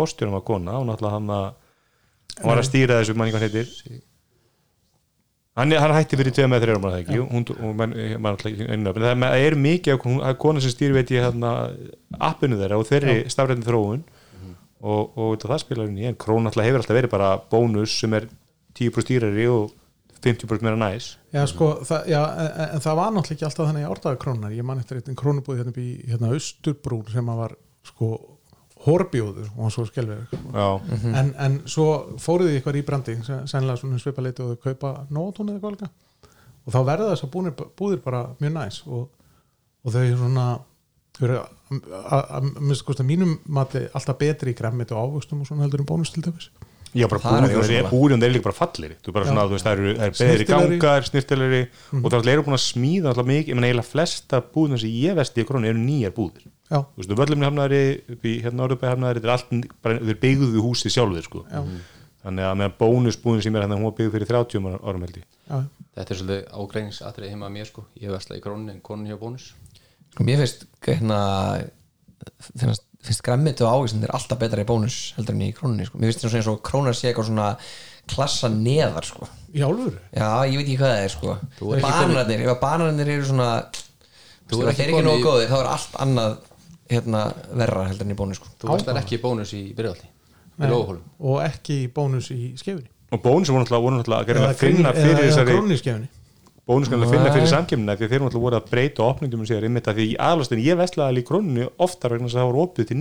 Speaker 2: hann, hann hætti fyrir tveið með þrjórum það ekki? Hún, og ekki einu nöfn. það er, mikið hún- er kona sem stýr veit ég hérna, appinu þeirra og þeirri stafræðin þróun. Og, og þetta, það spilar inn í en krón alltaf hefur alltaf verið bara bónus sem er 10% stýrari og 50% meira næs.
Speaker 3: Já, sko, það, já, en, en það var náttúrulega ekki alltaf þannig í árdaga krónar ég man eftir einn krónubúð hérna í hérna, Austurbrún sem að var sko hórbjóður og hann svo skelvið
Speaker 2: Já,
Speaker 3: en, en svo fóruð þið eitthvað í branding sennilega svona svipa leiti og þau kaupa nótún eða líka. Og þá verða þess að búnir, búðir bara mjög næs og, og þau svona þau eru að- að að minnst kosti mínum mati alltaf betri í græmmit og ávöxtum og svona heldur um bónus til dæmis
Speaker 2: Já, bara
Speaker 5: er alveg
Speaker 2: þeir þeir eru líka bara fallir þú bara svona, þú veist, það eru,
Speaker 3: Snyrtilegri.
Speaker 2: gangar snirtilegri og það eru búin að smíða alltaf mikið, ég menn eiginlega flesta búðin sem ég vesti í krónu eru nýjar búðir.
Speaker 3: Já,
Speaker 2: þú veist, völlumni hafnaðari upp í hérna orðubæði hafnaðari, þetta er allt, bara, þeir byggðu húsið sjálfur, sko.
Speaker 3: Já,
Speaker 2: þannig að meðan bónusbúðin sem er hérna, hún var byggð fyrir 30 árum- held ég.
Speaker 3: Já,
Speaker 4: Þetta er svolítið ágreiningsatrið heima að mér sko. Ég versla í krónin en konin hjá bónus.
Speaker 5: Sko, mér finnst hérna finnst, finnst græmmit og ávísin er alltaf betra í bónus heldur en í krónunni sko. mér finnst það eins og krónar sé eitthvað svona klassa neðar sko.
Speaker 3: í
Speaker 5: já, ég veit ekki hvað það er sko.
Speaker 4: Er
Speaker 5: banarnir, ef að banarnir eru svona
Speaker 4: Þú
Speaker 5: þú
Speaker 4: er
Speaker 5: er
Speaker 4: ekki
Speaker 5: nógu
Speaker 4: í-
Speaker 5: góðir þá er allt annað hérna, verra heldur en í bónus sko.
Speaker 4: Þú verslar ekki í bónus í byrjaldi Í
Speaker 3: og ekki bónus í skefinni
Speaker 2: og bónusum voru náttúrulega, að gera að finna fyrir þessari
Speaker 3: krónu í skefinni
Speaker 2: bónuskan að finna fyrir samkemna því þeir náttúrulega voru að breyta opningum segja einmitt að því aðlastin ég vestlaði alveg í krónunni oftar vegna þess að það voru opið til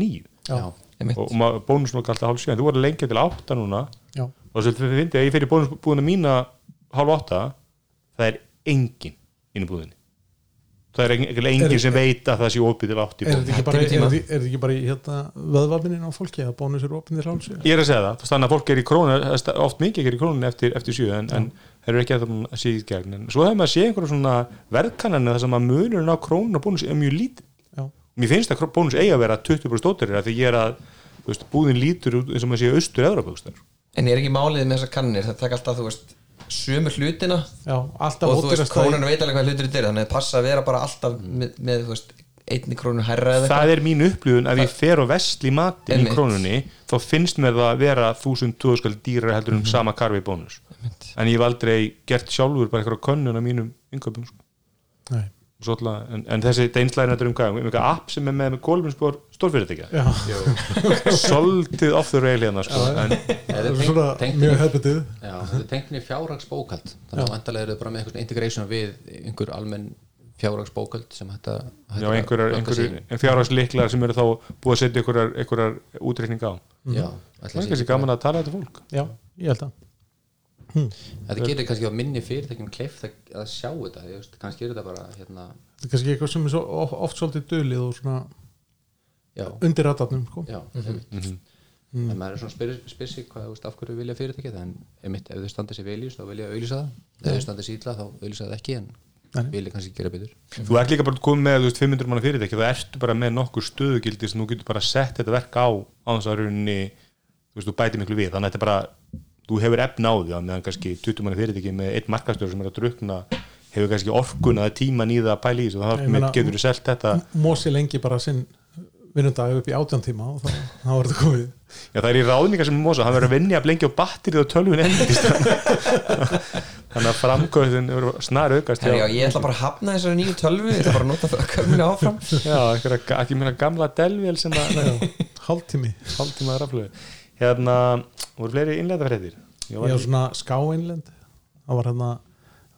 Speaker 5: Einmitt.
Speaker 2: og, og bónus nokkuð alltaf hálf en þú voru lengi til átta núna.
Speaker 3: Já,
Speaker 2: og finnst að ég fyrir bónusbúðina mína hálf átta. Það er engin inn í búðinni það er engin, engin sem veit að það sé opið til átt í
Speaker 3: er þetta
Speaker 2: búðinni
Speaker 3: ekki bara,
Speaker 5: Þetta er
Speaker 3: þetta- ekki bara í hérna, vöðvabinin á fólki að bónus eru opnir hálfsjö
Speaker 2: ég er að segja það, þannig að fólk er í krónu oft mikið er í krónunni eftir, eftir sjö en, en þeir eru ekki að það sé í gegn. En svo hefur maður sé einhverjum svona verðkannanir þar sem að munurinn á krónun og bónus er mjög lítið
Speaker 3: Já,
Speaker 2: mér finnst að bónus eigi að vera 20% stóttir því ég er að veist, búðin lítur út eins og maður sé austur eðrabögstar
Speaker 5: en er ekki málið með þessar kannir það taka alltaf, þú veist, sömu hlutina.
Speaker 3: Já, alltaf
Speaker 5: og þú veist,
Speaker 3: í-
Speaker 5: krónan veit alveg hvað hlutir þetta er þannig að passa að vera bara alltaf með, með þú veist, einni krónu hærra eða
Speaker 2: það er mín upplifun að ég fer og vestli matin í
Speaker 5: Einmitt.
Speaker 2: krónunni þá finnst mér það að vera 1000-2000 skall dýrar heldur um sama karfi bónus. En ég hef aldrei gert sjálfur bara eitthvað könnun á mínum innköpum sko.
Speaker 3: Nei,
Speaker 2: Svolítið, en, en þessi deinslæðin þetta er um hvað? Um eitthvað app sem er með, með kólminspor stórfyrirtækja?
Speaker 3: Já,
Speaker 2: svolítið off the rail hérna sko. en,
Speaker 4: Þetta
Speaker 3: það
Speaker 4: er
Speaker 3: svona mjög
Speaker 4: Já, þetta er tengt í fjárhagsbókald Þannig að vantarlega eru bara með einhvern integration við einhver almenn fjárhagsbókald sem þetta
Speaker 2: einhverjar fjárhagsliklar sem eru þá búið að setja einhverjar, útreikning á.
Speaker 4: Já,
Speaker 2: það er kannski gaman að tala þetta fólk.
Speaker 3: Já, ég held að
Speaker 4: Þetta gerir kannski á minni fyrirtækjum kleift að, sjá þetta veist, kannski er þetta bara hérna,
Speaker 3: þetta er kannski eitthvað sem er svo, oft svolítið dölið og svona
Speaker 4: já,
Speaker 3: undir ratarnum sko.
Speaker 4: já mm en maður er svona spyr, spyr sig hvað, þú veist, af hverju vilja fyrirtækja það en einmitt, ef þau standa sér veljus þá vilja auðlýsa það. Ef þau standa sér illa þá auðlýsa það ekki en
Speaker 3: Nei.
Speaker 4: vilja kannski gera betur.
Speaker 2: Þú ert líka bara komið með þú veist, 500 manna fyrirtæki þá ertu bara með nokkur stöðugildi sem þú getur bara sett þetta verk á á þess að rauninni þú veist, þú bætir miklu við. Þannig að þetta er bara, þú hefur efna á því að meðan kannski 20 manna fyrirtæki með einn markastjóður sem er að drukna hefur kannski orkun að tíman í það að pæla í þessu. Og þá
Speaker 3: meina-
Speaker 2: getur þú selt þetta?
Speaker 3: Mósi lengi bara sinn vinnundag upp í átján tíma og þá, þá var þetta komið.
Speaker 2: Já, það er í ráðningar sem mosa, hann verður að vinja að blengja á batterið og tölvun endist þannig að framkvæðin er snar aukast
Speaker 5: já, ég ætla bara að hafna þessari nýju tölvu. Ég ætla bara að nota það að köminu áfram.
Speaker 2: Já, ekki mér gamla delvél sem að
Speaker 3: hálftími.
Speaker 2: Hálftíma að rafluðu hérna, voru fleiri innlega fréttir? Ég
Speaker 3: ég
Speaker 2: var
Speaker 3: var svona skáinlend það var hérna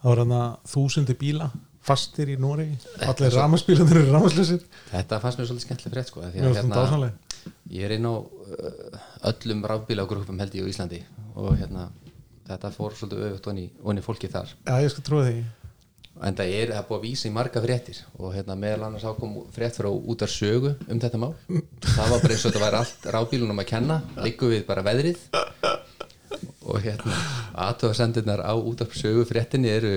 Speaker 3: það var hérna þúsundi bíla fastir í Nóri allir ramaspílandir eru ramaslösir
Speaker 4: Þetta fannst mér svolítið skemmtileg frétt sko, af því
Speaker 3: ég
Speaker 4: að
Speaker 3: var svona dásanlega
Speaker 4: ég er inn á uh, öllum rafbílagrúpum held ég á Íslandi. Og hérna þetta fór svolítið öfugt onni, onni fólki þar.
Speaker 3: Já ég skal trúa því
Speaker 4: en það er er búið að vísa í marga fréttir og hérna meðal annars ákom frétt frá út af sögu um þetta mál. Það var bara eins og þetta væri allt rafbílunum að kenna líku við bara veðrið. Og hérna aðtöðasendirnar á útarp sögu fréttinni eru,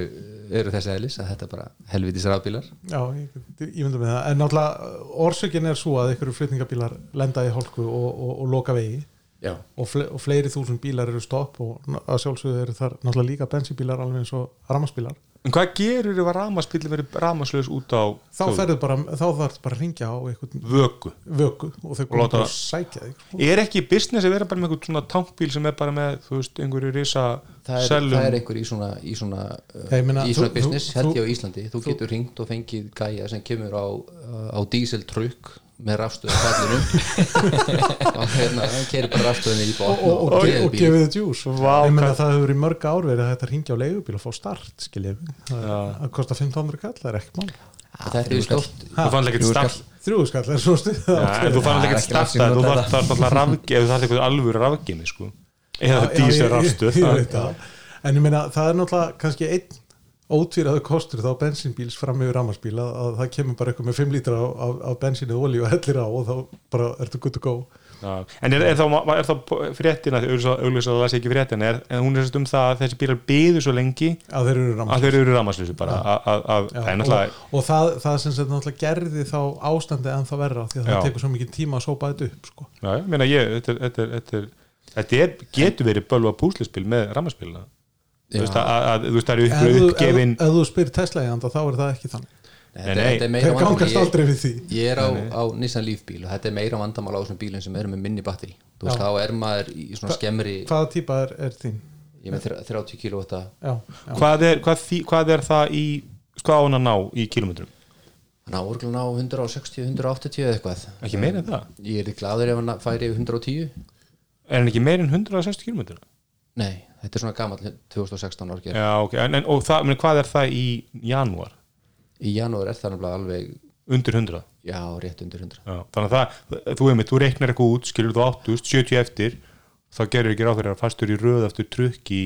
Speaker 4: eru þessi eðlis að þetta er bara helvitis rafbílar
Speaker 3: Já, ég, ég myndi með það. En náttúrulega orsökin er svo að ykkur flutningabílar lenda í hálku og, og, og loka vegi.
Speaker 4: Já,
Speaker 3: og, fle og fleiri þúsund bílar eru stopp og að sjálfsögðu eru þar náttúrulega líka bensínbílar alveg eins og ramaspílar
Speaker 2: En hvað gerur ef að ramaspilli verið ramaslaus út á
Speaker 3: þá ferðu bara, þá þarf bara að ringja á
Speaker 2: vöku?
Speaker 3: vöku og þau bara að sækja þig sko.
Speaker 2: Er ekki business að vera bara með einhvern svona tankbíl sem er bara með, þú veist, einhverju risa
Speaker 4: það er,
Speaker 2: selum
Speaker 4: það er einhver í svona í svona, uh,
Speaker 3: Ég meina,
Speaker 4: í svona
Speaker 3: þú-
Speaker 4: business
Speaker 3: þú-
Speaker 4: held
Speaker 3: þú-
Speaker 4: ég á Íslandi þú getur ringt og fengið gæja sem kemur á, á díseltrukk með rafstöðu fallinu og hérna, hann kerir bara rafstöðunni í
Speaker 3: og,
Speaker 4: botn
Speaker 3: og, og, og
Speaker 4: bílinn.
Speaker 3: gefið þið djús.
Speaker 2: Vá,
Speaker 3: ég meina
Speaker 2: hvað-
Speaker 3: það hefur verið mörg ár verið að þetta ringja á leigubíl og fá start skiljið það, það kostar 1500 kall, það er ekki mál.
Speaker 4: Þetta er stórt.
Speaker 2: Þú fann ekki start
Speaker 3: þrjú skall er svo stuð
Speaker 2: þú fann
Speaker 5: Það
Speaker 2: ekki
Speaker 5: langt
Speaker 2: starta
Speaker 5: síðan
Speaker 2: þú þarf alltaf rafgeð þú þarf eitthvað alvöru sko. Eða dísir rafstöð.
Speaker 3: það. En ég meina það er náttúrulega kannski einn ótvíraðu kostur þá bensínbíls fram yfir ramarsbíl að, að það kemur bara eitthvað með 5 lítra af, af, bensínu og olíu og hellir á og þá bara ertu good to go.
Speaker 2: Já, en er, er, þá, er þá fréttina auðvitað að það sé ekki fréttina er, en hún er um það að þessi bílar byðu svo lengi
Speaker 3: að þeir eru
Speaker 2: að
Speaker 3: ramarsbíl
Speaker 2: þeir eru ramaslösu bara að- að að- það er náttúrulega
Speaker 3: og, og það, það sem þetta náttúrulega gerði þá ástandi en það verra því að það tekur svo mikið tíma að sópa þetta upp sko.
Speaker 2: já, ég meina ég, þetta, þetta, þetta, þetta getur verið bölva púslispil með ramaspilna þú veist að, að, að þú veist það eru
Speaker 3: ef
Speaker 2: ykkur
Speaker 3: þú-
Speaker 2: uppgefin
Speaker 3: ef- þú spyr Tesla í anda þá er það ekki þannig.
Speaker 4: Þetta,
Speaker 2: nei.
Speaker 4: þetta er meira
Speaker 3: þeir
Speaker 4: vandamál.
Speaker 3: gangast
Speaker 4: Ég-
Speaker 3: aldrei við því.
Speaker 4: Ég er á, á Nissan Leaf bíl og þetta er meira vandamál á þessum bílum sem eru með minni batteri þú veist,
Speaker 3: Já.
Speaker 4: þá er maður í svona skemmri
Speaker 3: hvaða típa er, er þín?
Speaker 4: ég með þrjá- 30 kW
Speaker 2: hvað er, hvað, hvað er það í hvað á hann að ná í kilometrum
Speaker 4: hann á orgulega á 160, 180 eða eitthvað.
Speaker 2: Ekki meira en það,
Speaker 4: ég er gladur ef hann færi yfir 110
Speaker 2: er hann ekki meira en 160 kilometrum
Speaker 4: nei, þetta er svona gammal 2016 árger
Speaker 2: já, ok, en, en, og það, meni, hvað er það í janúar,
Speaker 4: í janúar er það nefnilega alveg
Speaker 2: undir 100
Speaker 4: já, rétt undir 100
Speaker 2: Já, þannig að það, þú einmitt, þú reiknar eitthvað út skilur þú 80, 70 eftir þá gerur ekki ráð fyrir að fastur í röð eftir trukk í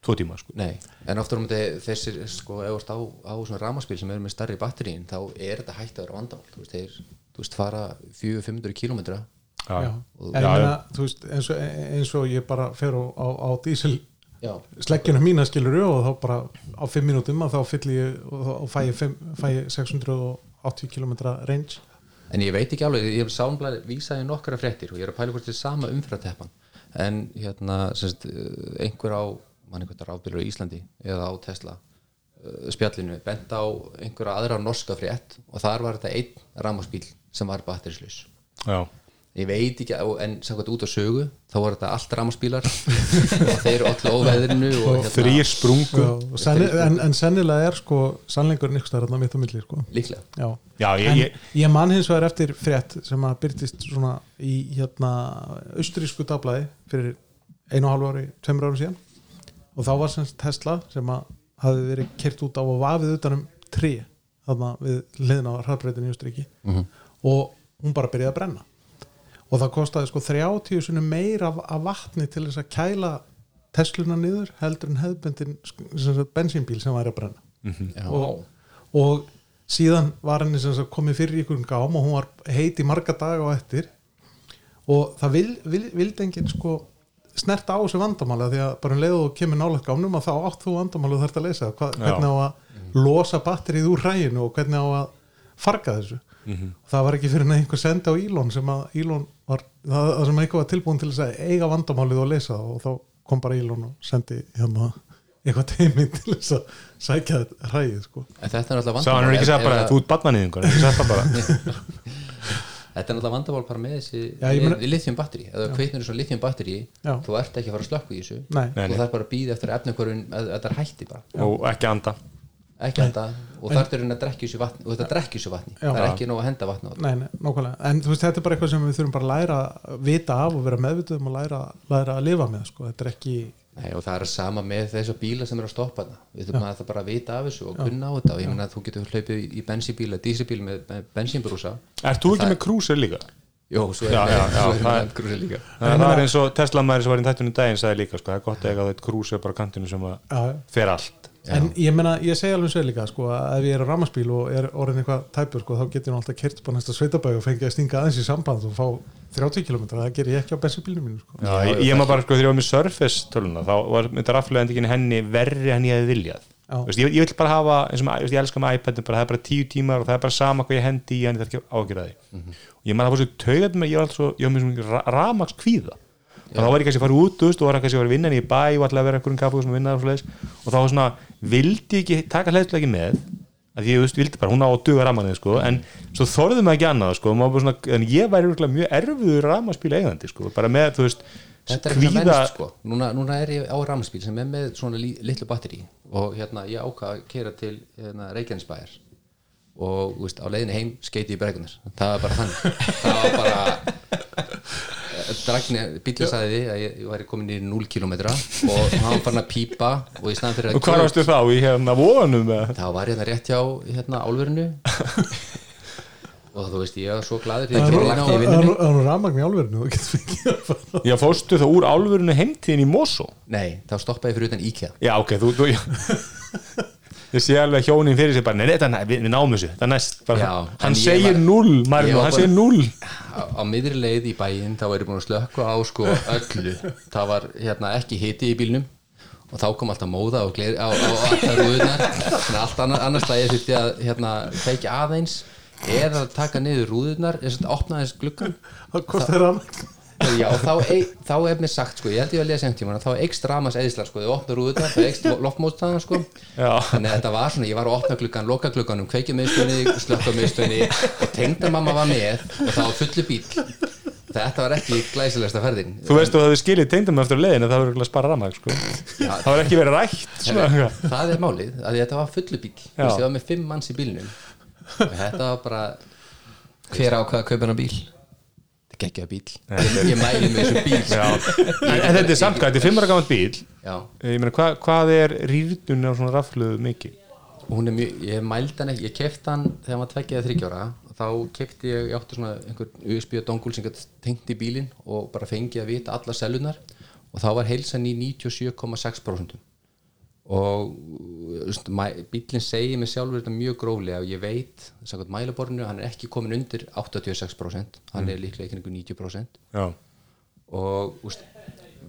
Speaker 2: tvo tíma sko.
Speaker 4: Nei, en oftar um þetta þessir sko, á, á svona ramaspil sem eru með starri batterín þá er þetta hægt að vera vandamál. Þú veist, þeir, þú veist, fara 400-500 kilometra
Speaker 3: Já.
Speaker 2: já,
Speaker 3: en ég meina, þú veist, eins og, eins og ég bara fer á, á, á dísil
Speaker 4: Já,
Speaker 3: sleggjuna mína skilur og þá bara á 5 mínútum að þá fyll ég og, og fæ, ég fimm- fæ ég 680 km range.
Speaker 4: En ég veit ekki alveg ég hef sámblæði vísaði nokkara fréttir og ég er að pæla hvort þetta er sama umfyrirteppan en hérna, semst, einhver á mann einhvern ráðbyrður í Íslandi eða á Tesla uh, spjallinu bent á einhverja aðra norska frétt og þar var þetta einn ramaspíl sem var batterislaus.
Speaker 2: Já.
Speaker 4: Ég veit ekki, og- en samkvæmt út á sögu þá var þetta allt ramaspílar og þeir eru allir óveðrinu og hérna,
Speaker 2: þrýr sprungu.
Speaker 3: Já, og senni, en, en sennilega er sko sannleikurinn ykkur stærðan mitt á milli sko.
Speaker 4: líklega.
Speaker 3: Já.
Speaker 2: já, ég, ég,
Speaker 3: ég man hins vegar eftir frétt sem að byrtist svona í hérna austrísku dablaði fyrir einu og hálfu ári, tveimur árum síðan. Og þá var semst Tesla sem að hafi verið kert út á og vafið utanum trí þarna við hliðina á hraðbreytin í Austríki
Speaker 4: Mhm.
Speaker 3: og hún bara byrjaði að brenna og það kostaði sko 30 sinni meira af, af vatni til þess að kæla Tesluna niður heldur en hefðbendin bensínbíl sem væri að brenna.
Speaker 4: Já.
Speaker 3: og, og síðan var henni sem sagt komið fyrir í ykkur gám og hún var heit í marga daga og eftir. Og það vil, vil, vildi enginn sko snerta á þessu vandamáli af því að bara um leið og kemur nálega gámnum að þá átt þú vandamáli og þarf að leysa. Hva, hvernig á að losa batterið úr ræginu og hvernig á að farga þessu það var ekki fyrir en einhver sendi á Elon sem að Elon var, það, það sem eitthvað var tilbúin til þess að eiga vandamálið og leysa það og þá kom bara Elon og sendi hérna eitthvað teimi til þess að sækja rægið sko.
Speaker 4: En þetta er náttúrulega
Speaker 2: sá hann er ekki sagt bara
Speaker 4: ef-
Speaker 2: þú ert það bara.
Speaker 4: Þetta er náttúrulega vandamál bara með þessi með lithium batteri, það kveitnur þessu lithium batteri þú ert ekki að fara að slökku í þessu. Þú
Speaker 2: nei.
Speaker 4: þarf bara að býða eftir efnakörun að þetta er hætti bara.
Speaker 2: Og ekki anda
Speaker 4: ekki enda og þarf er að drekja þessu vatni og þetta drekja þessu vatni,
Speaker 3: Já.
Speaker 4: það er ekki nóg að henda vatni á þetta.
Speaker 3: Nei, nei, nákvæmlega, en þú veist, þetta er bara eitthvað sem við þurfum bara að læra að vita af og vera meðvituð um að læra, læra að lifa með, sko, þetta er ekki
Speaker 4: Nei, og það er sama með þessu bíla sem eru að stoppa það við þurfum að það bara að vita af þessu og kunna á þetta. Og ég meina að þú getur hlaupið í- í bensínbíl eða dísibíl með, með bensínbrúsa.
Speaker 2: Ert þú ekki
Speaker 4: Það-
Speaker 2: með krúsir líka?
Speaker 4: Jó, svo er
Speaker 2: Já, já, já,
Speaker 4: svo er
Speaker 2: það er-
Speaker 4: með grúsi líka.
Speaker 2: Það, það er eins og Tesla maður sem var í þættunum daginn sagði líka, sko, það er gott að eiga þetta krúsir bara kantinu sem fer allt
Speaker 3: en ég meina, ég segi alveg svo líka sko, að ef ég er á ramaspíl og er orðin eitthvað tæpur sko, þá getur ég alltaf kert på næsta sveitabæg og fengið að stinga aðeins í samband og fá 30 km, það ger ég ekki á bensubílinu mínu sko.
Speaker 2: Já, ég, ég maður bara sko var með Surface töluna þá var myndi rafleðendikinn henni verri en ég hefði viljað.
Speaker 3: Já.
Speaker 2: Þú veist, ég, ég vil bara hafa, eins og ég, ég elska með iPadin bara, það er bara tíu tímar og það er bara sama hvað ég hendi í henni það er ekki ágjörða því. Og ég maður það fór svo kvíða og þá var ég kannski að fara út, og var kannski að vera að vinna í bæ og alltaf að vera einhverjum kaffu og vinna og, svoleiðis. og þá var svona, vildi ekki taka hlæðslega með að ég, veist, vildi bara, hún á að duga ramanið, sko, en svo þorðum maður ekki annað, sko, svona, en ég væri mjög erfiður ramaspíl eigandi, sko, bara með, þú veist,
Speaker 4: Þetta er eitthvað mennst sko. Núna, núna er ég á rafmagnsbíl sem er með svona lí, litlu batteri og hérna ég ákvað að kera til hérna, Reykjanesbæjar og veist, á leiðinni heim skeiti í bregunar það var bara þannig. Það var bara Dragni, bílinn sagði því að ég, ég væri komin í 0 km og hann var farin að pípa og í staðan fyrir að
Speaker 2: og hvað varstu þá í hérna vonum með
Speaker 4: þá var ég hérna rétt hjá hérna álverinu. Og þú veist ég var svo glaður
Speaker 3: Það er er ramagn í álverinu
Speaker 2: Já, fórstu þá úr álfurinu heimtíðin í Mosó?
Speaker 4: Nei, þá stoppaði fyrir utan IKEA.
Speaker 2: Já, ok, þú, þú Ég sé alveg hjónin fyrir sig bara, nei, þetta, nei, við, við náum þessu Það er næst, bara,
Speaker 4: Já,
Speaker 2: hann
Speaker 4: ég
Speaker 2: segir null
Speaker 4: ég
Speaker 2: Marino, hann segir null
Speaker 4: á, á miðri leið í bæinn þá er ég búin að slökka á sko öllu. Það var hérna ekki hiti í bílnum og þá kom alltaf móða og gleri, á, á alltaf rúðunar þannig að allt annar, annars stæði þurfti að hérna feikja aðeins eða að taka niður rúðunar eða opna þess gluggan
Speaker 3: það kostar ramagn
Speaker 4: Já, þá, ei, þá er mér sagt sko, ég held ég að lesa einhvern tímann að þá eikst ramas eðislar sko, þau opna rúðunar, það eikst loftmótstaðan sko.
Speaker 2: Já.
Speaker 4: þannig að þetta var svona, ég var að opna gluggan loka glugganum, kveikja miðstöðinni, slökka miðstöðinni og tengdamamma var með og það var fullu bíl þetta var ekki glæsilegsta ferðin.
Speaker 2: Þú veist, þú hefði skilið tengdum eftir leiðin Það verður að spara ramag, sko.
Speaker 4: Já.
Speaker 2: Það verður ekki verið rætt svona, eitthvað.
Speaker 4: það er málið, að þetta var fullu bíl Þú veist, ég var með fimm manns í bílnum. Og þetta var bara
Speaker 5: hver ákvað að kaupa hennar bíl
Speaker 4: geggja bíl ég, ég mæli með þessu bíl
Speaker 2: Já.
Speaker 4: sko.
Speaker 2: en, en þetta er samt, hvað, þetta er fimmara gaman bíl. Ég meina, hvað, hvað er rýrnun á svona rafluðu mikið?
Speaker 4: mjög, ég mældi hann ekki ég kefti hann þegar hann var tveggja eða þryggjára þá kefti ég, ég átti svona einhver USB dongul sem tengt í bílinn og bara fengið að vita alla selunar og þá var heilsan í 97,6% og bílinn segir mig sjálfur þetta mjög gróflega og ég veit, samkvæmt mælaborinu hann er ekki komin undir 86% hann er líklega ekki einhver 90%
Speaker 2: Já,
Speaker 4: og úst,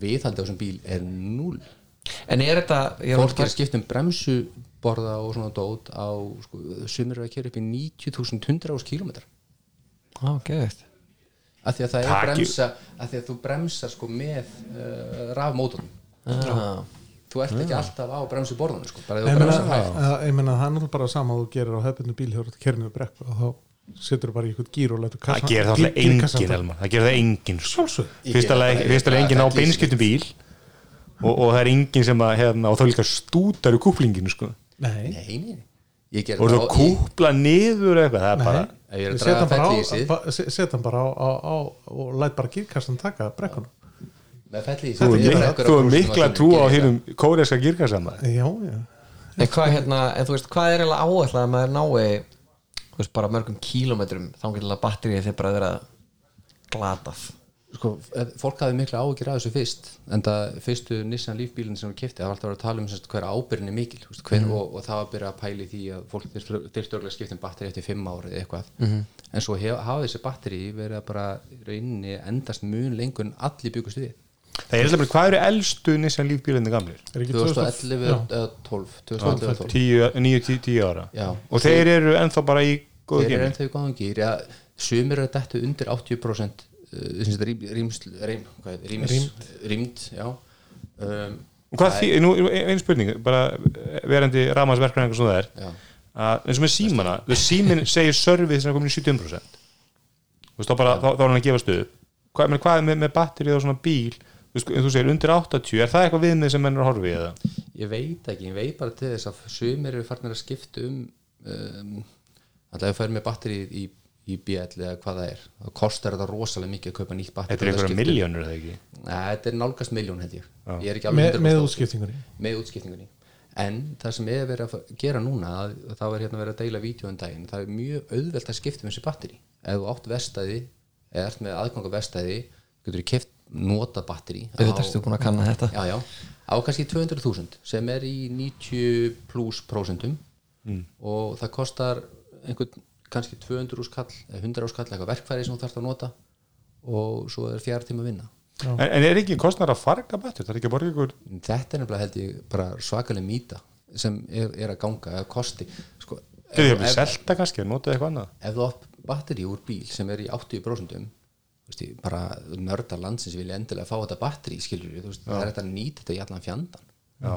Speaker 4: viðhaldi á þessum bíl er null
Speaker 5: en er þetta er
Speaker 4: fólk er að skipta um bremsuborða og svona dót á, sko, sumir eru að kera upp í 90.100 ás kilometrar
Speaker 5: á, geðvægt
Speaker 4: af því að það er
Speaker 2: Taki-
Speaker 4: bremsa af því að þú bremsar sko með uh, rafmótorn
Speaker 5: ah.
Speaker 4: Þú ert ekki alltaf á bremsuborðan sko, bara
Speaker 3: ég
Speaker 4: þú
Speaker 3: meina,
Speaker 4: bremsar hægt
Speaker 3: ég meina það er náttúrulega bara sama að þú gerir á hefðbundu bíl hjá kernu brekku og þá setur þú bara í eitthvað gýr og letur
Speaker 2: það gerir það alltaf engin Elmar. Það gerir það engin.
Speaker 3: Sjálfsög
Speaker 4: Ég
Speaker 2: Fyrst
Speaker 4: geri
Speaker 2: alveg
Speaker 4: það bara-
Speaker 2: fyrst alveg engin á beinskiptum bíl og, og það er engin sem að hérna, og þá líka stútar í kúplinginu sko.
Speaker 3: Nei,
Speaker 2: og þú kúpla niður eitthvað það er bara
Speaker 3: Nei.
Speaker 4: Ef ég er að
Speaker 3: Set
Speaker 4: draga
Speaker 3: hann bara á-
Speaker 4: sig.
Speaker 3: ba- se- set hann bara á, á, á og læt bara gírkastan taka brekkuna
Speaker 4: í- með felli í
Speaker 2: þú er, er mikla
Speaker 4: að
Speaker 2: trú á hínum kóreska girkarsama
Speaker 3: já, já.
Speaker 5: En hvað hérna, en þú veist, hvað er eiginlega áætlað að maður nái þú veist, bara mörgum kílómetrum þá getur batterið þeir bara að vera glatað?
Speaker 4: Sko, eh, fólk hafði mikla áhyggjur af þessu fyrst en það fyrstu Nissan Leaf bílinn sem við kefti það var alltaf að að tala um semst, hver ábyrðin er mikil þú veist, hver, og, og það var að byrja að pæli því að fólk þurfti örgulega að skipta um batteri eftir fimm ári eða eitthvað. En svo hafa þessi batteri verið að bara rauninni endast mun lengur en allir byggust við
Speaker 2: það er eitthvað, hvað eru elstu Nissan lífbílinni gamlir?
Speaker 3: er ekki
Speaker 4: 2011
Speaker 3: já.
Speaker 4: eða 12 2011 eða 12
Speaker 2: 9-10 ára.
Speaker 4: Já.
Speaker 2: og þeir eru ennþá bara í góðu
Speaker 4: þeir eru ennþá í góðan gýr ja, sumir eru dættu undir 80% uh, sem þetta rým, rým, rýmd. rýmd já. Um,
Speaker 2: og hvað því, nú einn spurning bara verandi ramansverknar eitthvað svona það er
Speaker 4: Já.
Speaker 2: að eins og með símana símin segir service sem er komin í 70% þú veist þá bara, þá, þá er hann að gefa stöð hvað, menn, hvað er með, með batterið og svona bíl þú, veist, þú segir undir 80, er það eitthvað viðmið sem menn að horfa í eða?
Speaker 4: ég veit ekki, ég veit bara til þess að sumir eru farnir að skipta um um, alltaf ef fær með batteri í, í BL eða hvað það er þá kostar þetta rosalega mikið að kaupa nýtt batteri
Speaker 2: Þetta er einhverja miljónur eða ekki?
Speaker 4: Nei, þetta er nálgast miljón held ég ég er ekki alveg
Speaker 3: með,
Speaker 4: 100%
Speaker 3: með
Speaker 4: á því.
Speaker 3: útskiptingunni
Speaker 4: með útskiptingunni en það sem er verið að gera núna að, að þá er hérna verið að deila vídeo um daginn það er mjög auðvelt að skipta um þessi batteri ef þú átt vestæði eða ert með aðgang nota batteri
Speaker 5: auðvitað ertu búin að kanna þetta.
Speaker 4: Já, já, á kannski 200.000 sem er í 90 pluss prósentum. Og það kostar einhvern kannski 200 úrskall eða 100 úrskall eitthvað verkfæri sem þú þarfst að nota. Og svo er fjár tíma að vinna.
Speaker 2: En, en er ekki kostnar að farga betur það er ekki að borga ykkur
Speaker 4: þetta er nefnilega held ég bara svakaleg mýta sem er, er að ganga eða kosti. Sko,
Speaker 2: þau
Speaker 4: ef,
Speaker 2: hefur
Speaker 4: ef,
Speaker 2: selta kannski að nota eitthvað annað.
Speaker 4: ef þú átt batteri úr bíl sem er í 80% veist, bara nördar landsins vilja endilega fá þetta batteri skilur við, það er þetta að nýta þetta í allan fjandan
Speaker 2: Já.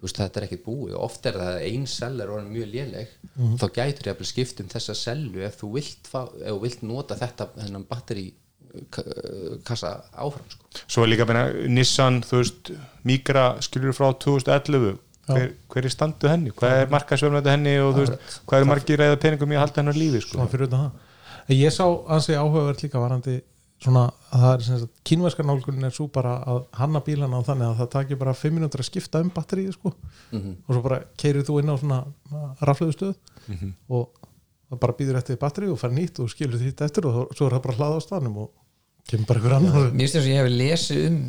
Speaker 4: Þú veist, þetta er ekkert búið og oft er það að ein sell er orðin mjög léleg þá gætur ég að skipt um þessa sellu ef þú vilt, fá, ef þú vilt nota þetta þennan batteri ka- kassa áfram sko.
Speaker 2: svo er líka meina, Nissan, þú veist Migra skilur frá 2011 hver, hver er standuð henni, hvað er markasverðmættu henni og þú veist, hvað er margir reyða peningum í að halda hennar lífi sko.
Speaker 3: svona fyrir utan það ég sá ansi áhugavert líka varandi svona að það er sem sagt kínverska nálgunin er svo bara að hanna bílana á þannig að það takir bara 5 minútur að skipta um batterið sko. Og svo bara keirið þú inn á svona rafleðu stöð og það bara býður eftir batterið og fær nýtt og skilur því eftir og svo er það bara hlaða á staðnum og kemur bara ykkur annar.
Speaker 5: Mér finnst þess að ég hef lesið um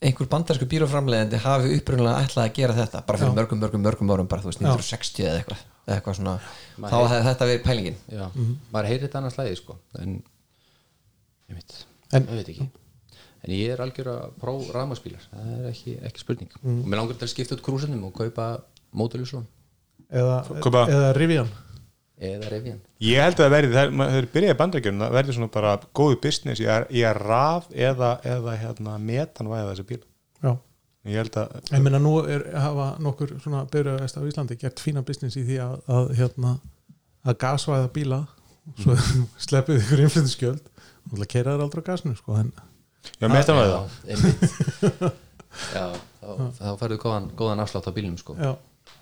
Speaker 5: einhver bandarsku bíloframlegandi hafi upprunlega ætlað að gera þetta bara fyrir mörgum, mörgum, mörgum árum bara þú veist 1960 eða eitthvað, eða eitthvað svona. Þá hefði þetta verið pælingin.
Speaker 4: Já, maður heyrir þetta annars lagi sko. en ég veit,
Speaker 3: En-
Speaker 4: ég veit ekki. En ég er algjör að pró rafmagsbílar það er ekki, ekki spurning. Og mér langar til að skipta út krúsinum og kaupa mótulislón
Speaker 3: eða, eða Rivian.
Speaker 4: Eða revjan
Speaker 2: ég held að það verði, það er byrjaði bandrækjum það verði svona bara góðu business í að raf eða, eða hérna, metanvæða þessi bíl.
Speaker 3: Já.
Speaker 2: Ég held að
Speaker 3: Ég meina nú er, hafa nokkur svona byrjaðist á Íslandi gert fína business í því að, að hérna að gasvæða bíla svo sleppið ykkur innflyttiskjöld og það keira þær aldrei á gasnu sko en
Speaker 2: já, metanvæða
Speaker 4: einmitt. Já, þá, þá færðu góðan, góðan afslátt á bílnum sko.
Speaker 3: já,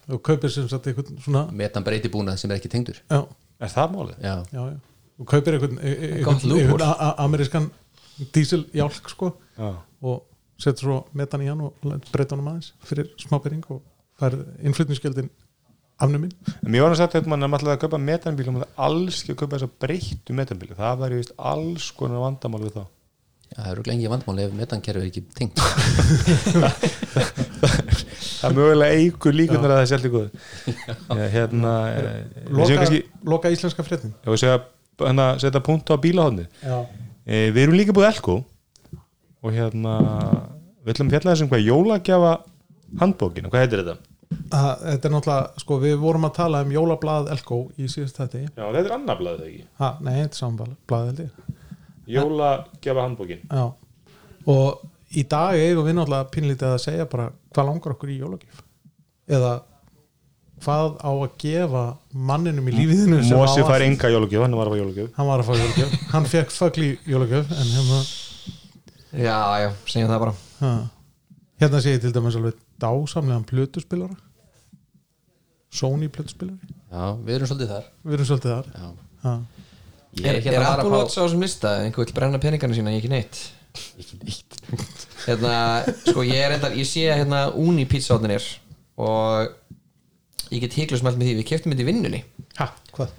Speaker 3: og kaupir sem sagt einhvern svona
Speaker 4: metan breyti búnað sem er ekki tengdur.
Speaker 3: Já,
Speaker 2: er það málið?
Speaker 4: já,
Speaker 3: já, já. Og kaupir einhvern, e- a- amerískan díseljálk sko
Speaker 2: Já.
Speaker 3: og setur svo metan í hann og breyta honum aðeins fyrir smábyrring og færð innflyttiskjöldin afnuminn.
Speaker 2: En mér var að sagt að mann er alltaf að kaupa metanbíl og maður alls ekki að kaupa þess að breyttu metanbíl. Það væri vist alls konar vandamál við þá.
Speaker 4: Já, það eru lengi vandmál ef metankerfi er ekki tengt.
Speaker 2: Það mögulega eigur líkunar að það sé alltaf góð ja, hérna eh, við séum
Speaker 3: loka,
Speaker 2: kannski
Speaker 3: loka íslenska fréttin.
Speaker 2: Ég var að segja hérna, setja punkt á bílahóðni
Speaker 3: já,
Speaker 2: e, við erum líka búið elko og hérna við ætlum að fjalla þessum hvað jólagjafa handbókin og hvað heitir þetta?
Speaker 3: Að, þetta er náttúrulega sko við vorum að tala um jólablað Elko í síðust þetta
Speaker 2: Já, þetta er annar blaðið ekki?
Speaker 3: Ha, nei, þetta er saman blað held ég.
Speaker 2: Jólagjafa handbókin
Speaker 3: já. og í dag eigum við náttúrulega pínlítið að segja bara hvað langar okkur í jólagjöf? Eða hvað á að gefa manninum í lífiðinu að-
Speaker 2: fær enga jólagjöf, hann var að fá jólagjöf.
Speaker 3: Hann var að fá jólagjöf, hann fekk fögli jólagjöf en hérna
Speaker 5: Já, já, segjum það bara.
Speaker 3: Ha. Hérna sé ég til dæmis alveg dásamlegan plötuspilara Sony plötuspilari.
Speaker 4: Já, við erum svolítið þar.
Speaker 3: Við erum svolítið þar.
Speaker 4: Já.
Speaker 3: ha.
Speaker 4: Ég
Speaker 5: Er,
Speaker 4: hérna
Speaker 5: er
Speaker 4: að
Speaker 5: Apple Watch á þessum lista? Einhver vil brenna peningana sína, ekki neitt.
Speaker 4: Ekki neitt.
Speaker 5: Hérna, sko ég er endar, ég sé hérna Uni pizzaotnir og ég get híklu smelt með því, við keftum þetta í vinnunni.
Speaker 3: Ha, hvað?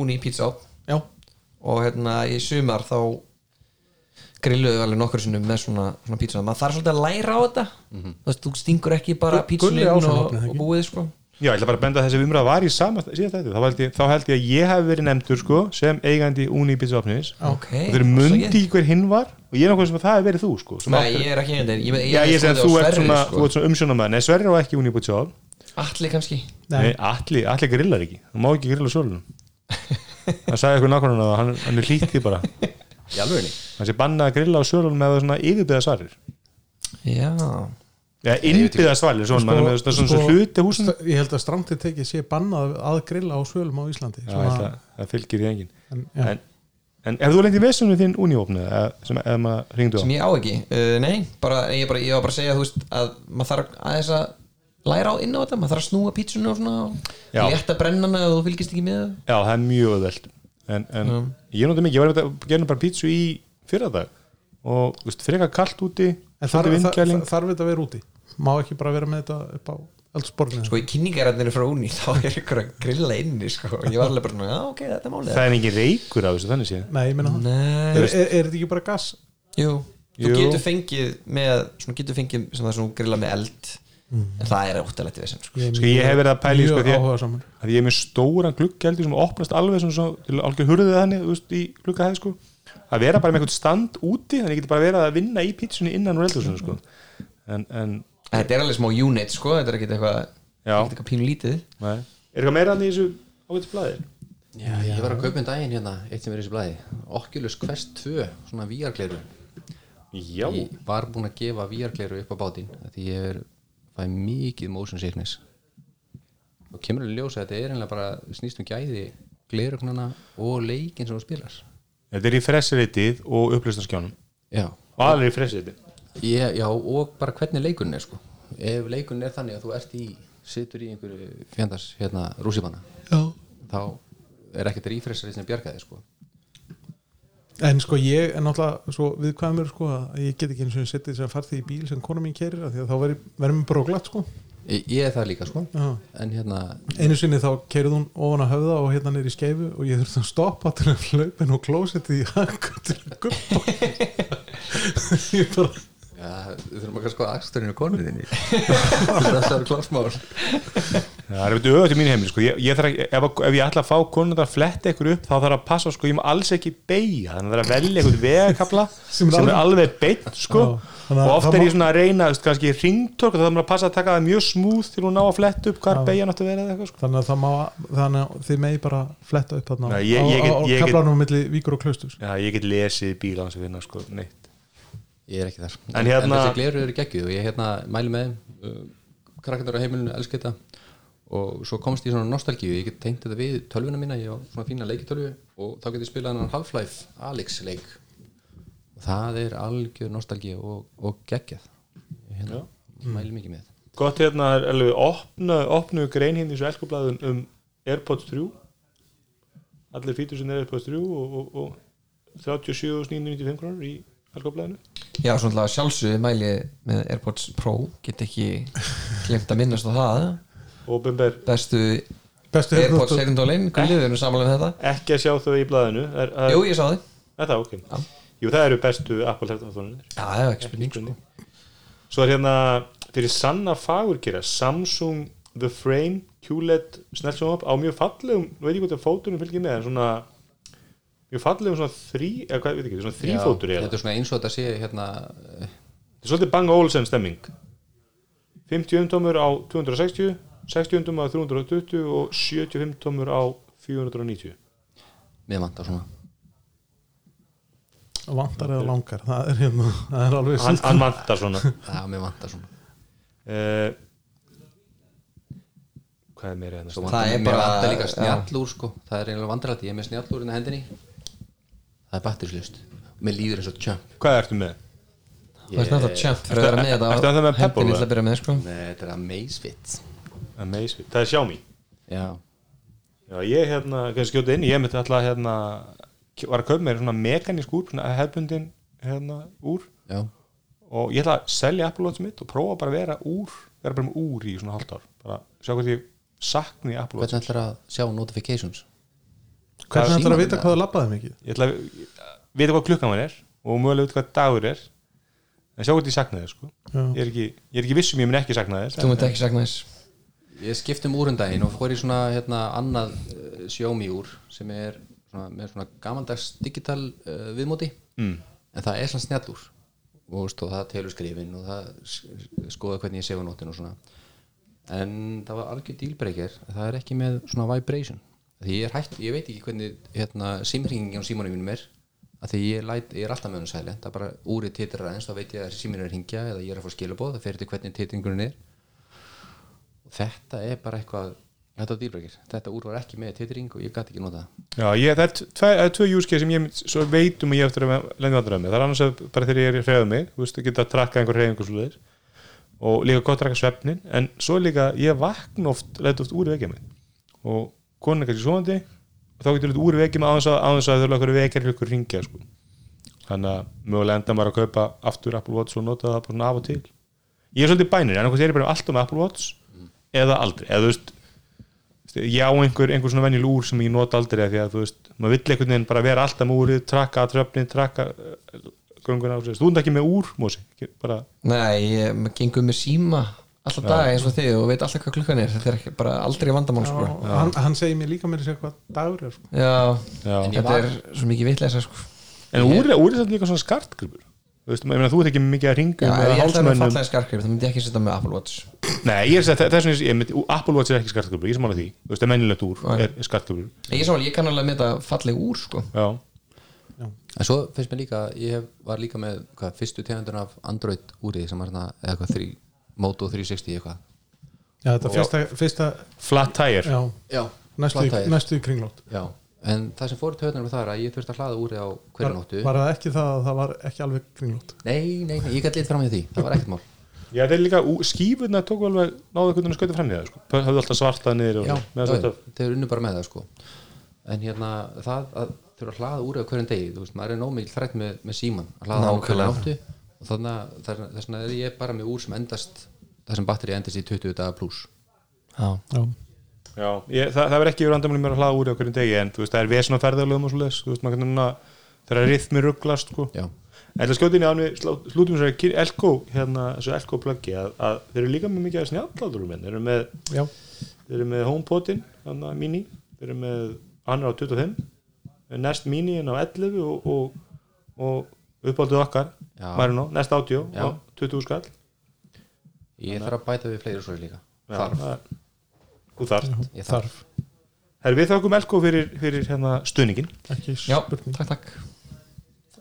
Speaker 5: Uni pizza
Speaker 3: já,
Speaker 5: og hérna í sumar þá grilluðu alveg nokkur sinnum með svona, svona pizza maður þarf svolítið að læra á þetta. Þú veist, þú stingur ekki bara
Speaker 3: Gu-
Speaker 5: pítsunni
Speaker 3: Gulli á
Speaker 5: inn
Speaker 3: svona
Speaker 5: og, og búið sko.
Speaker 2: Já, ég ætla bara að benda að þessi umræða var í sama síðast þetta, þá held ég, þá held ég að ég hef verið nefndur sko, sem eigandi Uni Pizza opnis
Speaker 5: ok,
Speaker 2: og þeir mundi ekki hver hinn var. Og ég er náttúrulega sem að það hef verið þú sko, sem
Speaker 5: Nei,
Speaker 2: áttir-
Speaker 5: ég er ekki
Speaker 2: Já, ég að þú ert svona,
Speaker 5: sko.
Speaker 2: þú ert svona umsjónamaður Nei, Sverri á ekki Uni Pizza op
Speaker 5: Allir kannski
Speaker 3: nei,
Speaker 2: allir, grillar ekki. Það má ekki grilla sölunum Það sagði eitthvað nákvæmlega að hann, hann er því bara
Speaker 4: í alvegni
Speaker 2: Hann sé bannað að grilla á sölunum með svona yfirbyða svarir.
Speaker 5: Já,
Speaker 2: Eða innbyða svarir, svona, sko, með svona, svona, svona hluti húsinu.
Speaker 3: st- ég held að strandið tekið sé bannað að grilla á svölum á Íslandi
Speaker 2: Já,
Speaker 3: Svona-
Speaker 2: það, það fylgir í engin
Speaker 3: en.
Speaker 2: En, en ef þú lengt í vesunum þinn Uniopnu sem
Speaker 5: sem ég á ekki. Uh, Nei, bara, ég, bara, ég var bara að segja þú veist, að maður þarf aðeins að læra á inn á þetta, maður þarf að snúa pítsunni og svona létta brennana og þú fylgist ekki með. Það.
Speaker 2: Já, það er mjög öðveld En, en ég nota mikið, ég var að gera bara pítsu í fyrradag og þú veist, frekar kallt úti
Speaker 3: en þarf,
Speaker 2: svolítið
Speaker 3: þarf, þetta að vera úti? Má ekki bara vera með þetta upp á eldsporinu
Speaker 5: Sko í kynningararnir frá Uni þá er ykkur að grilla inni sko. og ég var alveg bara, já ok, þetta er málið.
Speaker 2: Það er engin reykur af þessu þannig séð
Speaker 3: nei, ég meina það.
Speaker 5: Nei,
Speaker 3: er, er, er þetta ekki bara gas?
Speaker 5: jú, þú
Speaker 2: Jú.
Speaker 5: getur fengið með svona getur fengið sem það svona grilla með eld en það er óttalegt við sko.
Speaker 3: Ég er
Speaker 2: Sko, ég hef verið að pæla í, sko, að ég er með stóran gluggeldi sem opnast alveg svona til algjör hurðið þannig veist, í gluggahæð sko. að vera bara með eitthvað stand úti þannig að ég geti bara verið að vinna í pítsunni innan úr eldhúsinu sko. en, en
Speaker 5: þetta er alveg smá unit sko þetta er ekkert eitthvað eitthvað pínu lítið
Speaker 2: nei. er eitthvað meira hann í þessu ágætis blæði?
Speaker 4: Já, ég var að kaupa um daginn hérna eitt sem er í þessu blæði Oculus Quest 2, svona VR-gleru
Speaker 2: Já,
Speaker 4: Ég var búinn að gefa VR-gleru upp á bátinn af Því ég er, fæ mikið motion sickness. Og kemur að ljósa að þetta er einlega bara snýst um gæði glerugnana og leikin sem þú spilar.
Speaker 2: Þetta er í fressiritið og upplýstarskjánum.
Speaker 4: Já,
Speaker 2: og alveg í fressiritið
Speaker 4: ég, já og bara hvernig leikunn er sko. Ef leikunn er þannig að þú ert í situr í einhverju fjandars hérna rússipanna
Speaker 3: Já.
Speaker 4: þá er ekkert rífressari sem bjargaði sko
Speaker 3: En sko ég er náttúrulega svo viðkvæmur sko að ég get ekki eins og setið sem farþið í bíl sem kona mín kerir því að þá verður mér bara glatt sko.
Speaker 4: Ég, ég er það líka sko. Hérna
Speaker 3: einu sinni þá keirið hún ofan að höfða og hérna niður í skeifu og ég þurfti að stoppa til að hlaupin og klósettið í hanga til að guppa ég bara
Speaker 4: Já, þurfum að sko aksturinn og konuðinni er klásmál
Speaker 2: það er eitthvað auðvitað í mín heimil sko. ég, ég þarf, að- ef, ef ég ætla að fá konundar að fletta ykkur upp þá þarf að passa sko, ég má alls ekki beigja þannig að það er að velja eitthvað vegakabla
Speaker 3: Sem
Speaker 2: sem
Speaker 3: er
Speaker 2: alveg beitt sko.
Speaker 3: Að
Speaker 2: og oft
Speaker 3: það
Speaker 2: er ég svona að reyna kannski ringtork og það maður að passa að taka það mjög smúð til hún ná að fletta upp hvar beigja náttúrulega vera eða eitthvað sko.
Speaker 3: þannig að það má þannig að þið megi bara fletta upp þarna
Speaker 2: Nei, ég- ég
Speaker 3: á,
Speaker 2: get-
Speaker 3: á, á
Speaker 2: ég get-
Speaker 3: kaplanum milli Víkur og Klaustus
Speaker 2: Já, ég get lesið í bíla hans að vinna sko, neitt.
Speaker 4: Ég er ekki þar.
Speaker 2: En hérna-
Speaker 4: þessi gleru eru geggjuð og ég hérna mæli með þeim. Uh, krakkarnir á heimilinu elska þetta og svo komst ég í svona nostalgíu ég get tengt þetta við tölvuna mína ég á svona fína leikitölvu og þá get ég spilað hann Half-Life Alyx leik. Og það er algjör nostalgíu og, og geggjað. Hérna, mæli mikið með.
Speaker 2: Gott hérna er alveg opna, opnu grein hérna í þessu elskublaðun um Airpods 3 allir fítur sem er Airpods 3 og, og, og 37.995 krónur í elskublaðinu
Speaker 5: já svona sjálfsögðu mæli með Airpods Pro. Get ekki glemt að minnast á það
Speaker 2: og Bumber
Speaker 5: bestu
Speaker 3: bestu
Speaker 5: Airpods
Speaker 3: heyrnartól-
Speaker 5: heyrindólin hvernig við erum samanlega þetta.
Speaker 2: Ekki að sjá þau í blaðinu. Er, er,
Speaker 5: jú ég sá þið
Speaker 2: er það ok? Jú, það eru bestu Apple telefonir
Speaker 5: já það er ekki spurning sko.
Speaker 2: Svo er hérna fyrir sanna fagurkera Samsung The Frame QLED sneltsjónvap á mjög fallegum nú veit ég hvort að fótunum fylgir með en svona mjög fallegum svona þrý eða hvað, veit ekki, svona
Speaker 4: Já,
Speaker 2: er
Speaker 4: þetta er svona eins og þetta sé hérna eh,
Speaker 2: Þetta er svolítið Bang Olsen stemming. 50 tómur á 260 60 tómur á 320 og 75 tómur á 490
Speaker 4: með vantar svona.
Speaker 3: Vantar eða langar? Það er, hérna, það er alveg
Speaker 2: hann, hann vantar svona.
Speaker 4: Já, með vantar svona.
Speaker 2: Uh, Hvað er meira hérna?
Speaker 4: Svo
Speaker 5: Það
Speaker 4: vantar,
Speaker 5: er
Speaker 4: mér
Speaker 5: bara-
Speaker 4: vantar líka snjallúr sko. það er eiginlega vandraldi, ég er með snjallúr inn á hendinni. Það er batterislust mér líður eins og tjömp.
Speaker 2: Hvað ertu með?
Speaker 5: það er að tjömp. Fyrir að vera með
Speaker 2: ertu
Speaker 5: þetta
Speaker 2: með Pebble,
Speaker 5: hendinni
Speaker 2: eða?
Speaker 5: til að byrja með sko?
Speaker 4: Nei, þetta er Amazfit
Speaker 2: Amazfit, það er Xiaomi.
Speaker 4: Já,
Speaker 2: Já, ég hérna, kannski skjóta inn, ég myndi alltaf hérna, var að kaupa mér svona mekanísk úr, svona hefbundin hérna úr.
Speaker 4: Já,
Speaker 2: og ég ætla að selja Apple Watch mitt og prófa bara að vera úr, vera bara með úr í svona hálft ár, bara sjá hvað ég sakni Apple Watch.
Speaker 4: hvernig ætlar að sjá notifications?
Speaker 3: Hvernig ætlar að vita hvað það labbaði mikið?
Speaker 2: Ég ætla að vita hvað klukkan hann er og mögulega vita hvað dagur er. En sjá hvað ég sakna þér, sko. Ég er ekki, ég er ekki vissum ég mun ekki sakna þér.
Speaker 5: þú myndi ekki sagna
Speaker 4: ég skipti um úrundaginn og fór í svona hérna, annað uh, Xiaomi úr sem er svona, með svona gamaldags digital uh, viðmóti. Mm. en það er svona snjallúr og stóð það telur skrifin og það skoða hvernig ég sefa nótin og svona. En það var algjör dílbreykir það er ekki með svona vibration. Því ég er hætt, ég veit ekki hvernig hérna, simringin á símanum mínum er. Því ég, læt, ég er alltaf með hann sæli það er bara úrið titrar aðeins, þá veit ég að síminn er að hringja eða ég er að fá skilabóð, það fer til hvernig titringurinn er þetta er bara eitthvað þetta dýrbrekir, þetta úr var ekki með titring og ég gæti ekki nota það.
Speaker 2: Já, ég, það er tve- það tvö use case sem ég veit um ég eftir að lengi vandra með. Það er annars bara þegar ég er hreyða mig þú veist, að geta að trakka einhver hreyfingu svo leiðis og líka gott að trakka svefnin en svo líka, ég vakna oft læt oft úr vekja mig og konin er kannski svoandi og þá getur þetta úr vekja mig þess að, þess að þau lögur vekjar hljókur ringja sko. þannig að mögulega enda maður að kaupa aftur Apple Watch og nota það bara af og til. Ég er svolítið bænir, en er ég bara alltaf með Apple Watch eða aldrei, eða þú veist ég á einhver, einhver svona venjul úr sem ég nota aldrei af því að þú veist, maður vill einhvern veginn bara vera alltaf með úrið, trakka að tröfni, trakka göngun á þú ert ekki með úr Mósi Ekki bara,
Speaker 5: Nei, ég maður gengur með síma alltaf dag eins og þið og veit alltaf hvað klukkan er þetta er ekki bara aldrei vandamál sko.
Speaker 3: hann, hann segir mér líka mér að segja hvað dagur er sko.
Speaker 5: Já,
Speaker 2: já.
Speaker 5: Þetta
Speaker 4: var-
Speaker 5: er svo mikið vitleisa sko.
Speaker 2: en úr, er- úr er samt líka svona skartgripur þú veist, ég meina, þú ert ekki mikið að ringa
Speaker 5: Já, að vera
Speaker 2: hálsmönnum nei, ég er að vegna ég myndi, Apple Watch er ekki skartgripur, ég samála því. Þú veist, það er mennilegt úr,
Speaker 5: Nei.
Speaker 2: er, er skartgripur
Speaker 5: Ég, er samanlega, ég kann alveg með þetta falleg úr sko.
Speaker 2: já,
Speaker 4: En svo finnst mér líka, ég hef, var líka með hvað, fyrstu tegundun af Android úrið sem var svona, eða hvað, 3, Moto 360 eitthvað.
Speaker 3: Já, þetta fyrsta, fyrsta
Speaker 2: flat tire.
Speaker 3: Já,
Speaker 4: Já,
Speaker 3: næstu, í-
Speaker 4: Flat tire.
Speaker 3: næstu í kringlót
Speaker 4: Já, en það sem fór í töðunar var það að ég þurfti að hlaða úrið á hverju
Speaker 3: var,
Speaker 4: nóttu.
Speaker 3: var það ekki það að það var ekki alveg kringlót
Speaker 4: Nei, nei, nei, ég gæti lítið fram í því, það var ekkert mál
Speaker 2: já, það er líka, skífurnar tóku alveg náðu einhvern veginn að skauta fram í það sko. höfðu alltaf svartað niður og
Speaker 4: Já,
Speaker 2: þetta,
Speaker 4: þeir eru unnu bara með það sko. En hérna, það að þurfa að hlaða úrið á hverjum degi, þú veist, maður er nóg mikil þrætt með, með síman að hlaða á hverju nóttu og þannig að þess vegna er ég bara með úr sem endast það sem batteri endast í 20 daga pluss
Speaker 5: Já,
Speaker 3: já,
Speaker 2: já, ég, það, það verð ekki verið andamálið mér að hlaða úr á hverjum degi en þú veist, það er svo að en það skjóti inn í ánum slútum þessari kyr- Elko, hérna, þessu Elko pluggi að, að þeir eru líka með mikið að snjalláturum þeir eru með,
Speaker 3: já,
Speaker 2: þeir eru með HomePodin hann að mini, þeir eru með hann er á 25, Nest mini en á 11 og, og, og uppáldið okkar,
Speaker 4: Já.
Speaker 2: Marino, Nest Audio á 20 skall.
Speaker 4: Ég þarf að bæta við fleiri svo líka.
Speaker 2: Já,
Speaker 4: Þarf,
Speaker 2: er- þú þarf
Speaker 4: ég þarf.
Speaker 2: Herri, við þakkum Elko fyrir, fyrir hérna, stuðningin
Speaker 5: já takk, takk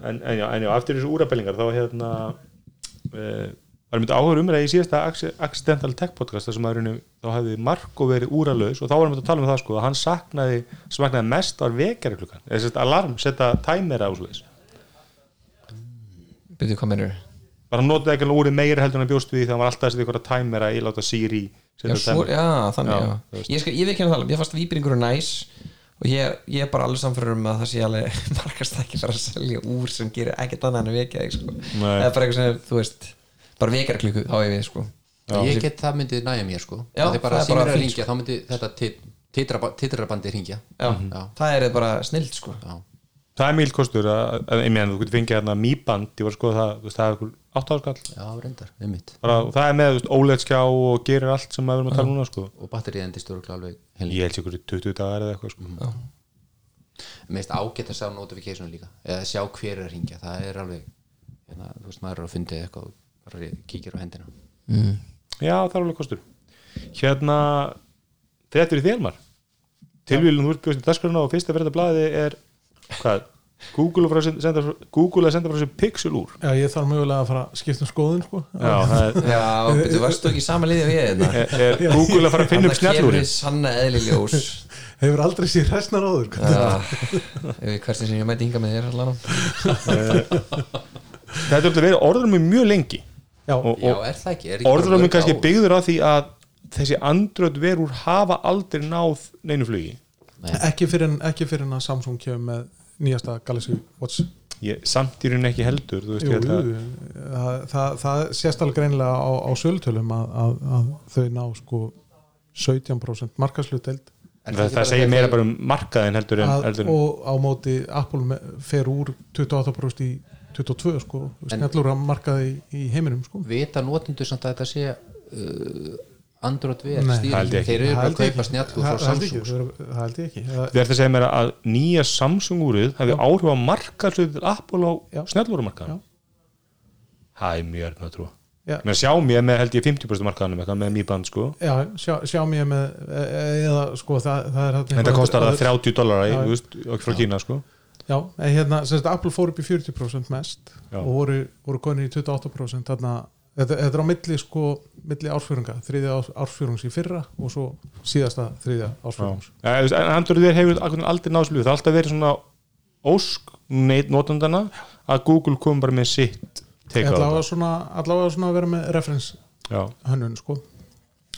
Speaker 2: en, en, já, en já, eftir þessu úrabellingar þá hérna uh, var myndið áhugur umræði í síðasta Acc- Accidental Tech podcast þar sem að rauninu, þá hefði Marko verið úralaus og þá varum við að tala um það sko að hann saknaði, saknaði mest var vekjara klukkan eða sérst alarm, setja tæmera á svo þess
Speaker 5: Byrju hvað mennur
Speaker 2: var hann notaði ekki úrið meira heldur en að bjóst við því að hann var alltaf að setja ykkur tæmera í láta Siri
Speaker 5: Já, svo, já, þannig,
Speaker 2: Já,
Speaker 5: já. Ég, skal, ég veit ekki að það, ég fannst víbringur næs og ég, ég er bara alveg samfyrir um að það sé alveg markast ekki bara að selja úr sem gerir ekkert annað en að vekja þig sko. Eða bara eitthvað sem, þú veist bara vekjar klukku á ég við sko.
Speaker 4: Ég get það myndið næja mér sko
Speaker 5: Já,
Speaker 4: Það er bara
Speaker 5: það er
Speaker 4: að símur
Speaker 5: bara
Speaker 4: að ringja þá myndi þetta tit- titrarbandi ringja
Speaker 5: já,
Speaker 4: Já.
Speaker 5: það er bara snild sko.
Speaker 4: Já,
Speaker 2: það er mjög kostur að, að, að ég meðan þú getur fengið hérna mýband, ég var að skoða það það er ykkur 8 áskall
Speaker 4: já reyndar, einmitt.
Speaker 2: Bara, það er með þú veist, OLED skjá og gerir allt sem maður erum að tala núna sko.
Speaker 4: Og batterið endist alveg heil
Speaker 2: ég held sér ykkur í 20 dagar eða eitthvað sko.
Speaker 4: Mér finnst ágætt að sjá notification líka eða sjá hver er að ringja, það er alveg hérna, þú veist, maður er að fundið eitthvað og bara kíkir á hendina.
Speaker 5: Mm.
Speaker 2: Já, það er alveg kostur. Hérna, þetta er í þélmar Tilvílun þú ert bjóðst í dagskrana og fyrsta blaði er hvað, Google, að að senda- senda, Google að senda frá sér pixel úr.
Speaker 3: Já, ég þarf mögulega að fara að skipta um skoðun sko.
Speaker 2: Já, það er,
Speaker 5: já, þú varst ekki sama liðið við þetta
Speaker 2: er, er Google að fara að finna upp
Speaker 5: Þarna kemur
Speaker 2: snjallúri
Speaker 5: þið sanna eðli ljós.
Speaker 3: Hefur aldrei sér hræstnar áður sko.
Speaker 5: Já, hversin sem ég mæti hinga með þér allan.
Speaker 2: Þetta er alltaf verið orðrum mjög lengi.
Speaker 3: Já,
Speaker 2: og,
Speaker 4: Já,
Speaker 2: og
Speaker 4: er það ekki? Er ekki
Speaker 2: orðrum
Speaker 4: mörg
Speaker 2: kannski byggður á því að þessi Android verur hafa aldrei náð neinu flugi.
Speaker 3: Ekki fyrir en, ekki fyrir en að Samsung kemur með nýjasta Galaxy Watch.
Speaker 2: Ég, samt í rauninni ekki heldur þú veist,
Speaker 3: jú,
Speaker 2: ég held að-
Speaker 3: jú, það, það, það sést alveg greinilega á, á sölutölum að, að, að þau ná sko 17% markasluteld
Speaker 4: En
Speaker 2: það, það segir meira bara um markaðin heldur en,
Speaker 3: að,
Speaker 2: heldur
Speaker 3: og á móti Apple me- fer úr 28% í 22 sko, snjallur að markaði í, í heiminum sko.
Speaker 4: Vita notendur samt að þetta sé uh, Android VR stýring. Þeir eru bara að kaupa snjallur frá Samsung
Speaker 3: það er- held ég ekki
Speaker 2: Þið ert að segja mér að nýja Samsung úrið hafi áhrif á markaðslutur Apple á
Speaker 3: Já.
Speaker 2: snjallúrumarkaðan
Speaker 3: Já.
Speaker 2: Það er mjög erfn að trúa
Speaker 3: Já.
Speaker 2: Mér sjá mér með held ég 50% markaðanum eitthvað með Mi Band sko
Speaker 3: Já, sjá, sjá mér með e- e- eða sko það, það er
Speaker 2: en það kostar það 30 dólar
Speaker 3: Já.
Speaker 2: frá Kína sko
Speaker 3: Já, en hérna, sem sagt, Apple fór upp í 40% mest
Speaker 2: Já.
Speaker 3: og voru, voru konir í 28% þarna, þetta, þetta er á milli sko, milli ársfjörunga, þriðja ársfjörungs í fyrra og svo síðasta þriðja ársfjörungs
Speaker 2: ja, en Android er hefur aldrei náðslu það er alltaf verið svona ósk neitt notandana að Google kom bara með sitt teika á þetta
Speaker 3: allavega svona að vera með reference hönnun sko.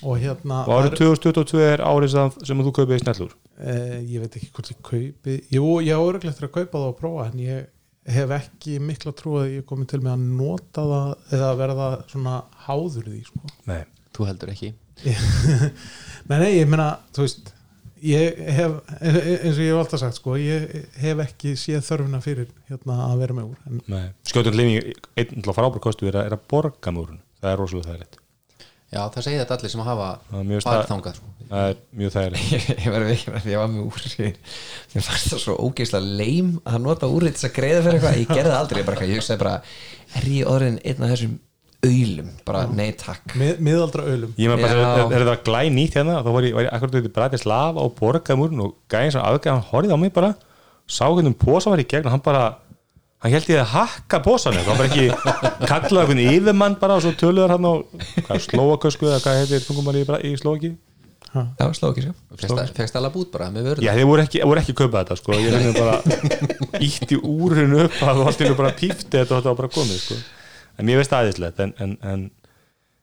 Speaker 3: Og hérna
Speaker 2: og árið 2022 er árið sem, þú kaupið snjallúr
Speaker 3: eh, ég veit ekki hvort ég kaupi. Jú, ég á örglegt að kaupa það og prófa en ég hef ekki mikla trú að ég komi til með að nota það eða verða svona háður því sko.
Speaker 2: Nei.
Speaker 4: Þú heldur ekki.
Speaker 3: Nei, nei, ég meina, þú veist ég hef eins og ég hef alltaf sagt sko, ég hef ekki séð þörfina fyrir hérna að vera með úr.
Speaker 2: Skjótun lífi einn til að frábær kostu er að, er að borga með úrun það er rosalega þægilegt
Speaker 4: Já, það segja þetta allir sem hafa
Speaker 2: Það er mjög
Speaker 4: sko.
Speaker 2: það er mjög þægilegt.
Speaker 5: Ég, verði ekki að ég var með úr mér fannst það svo ógeðslega leim að nota til þess að greiða fyrir eitthvað. Ég gerði það aldrei, ég, bara, eitthvað, ég hugsaði bara er ég orðin einn af þessum auðlum bara nei takk.
Speaker 3: Mið, miðaldra ölum
Speaker 2: ég maður bara, er, er það glæ nýtt hérna? Þá var ég, var ég akkurat þetta Bratislava og borgaði með úrun og gæðin sem afgæði, hann horfði á mig bara sá hvernig posa var í gegn og hann bara hann held ég að hakka posan það var ekki kallaði einhvern yfirmann bara og svo töluðar hann á hvað, slóakösku eða hvað heitir tungumar í, í Slóki
Speaker 5: það var sló ekki svo
Speaker 4: Fegst alveg bút bara með vörðu
Speaker 2: Já, þeir voru ekki, voru ekki að kaupa þetta sko. ég reyndi bara ítti úrinu upp að í einu bara pífti þetta og þetta var bara komið sko. en ég veist aðeinslegt en, en, en,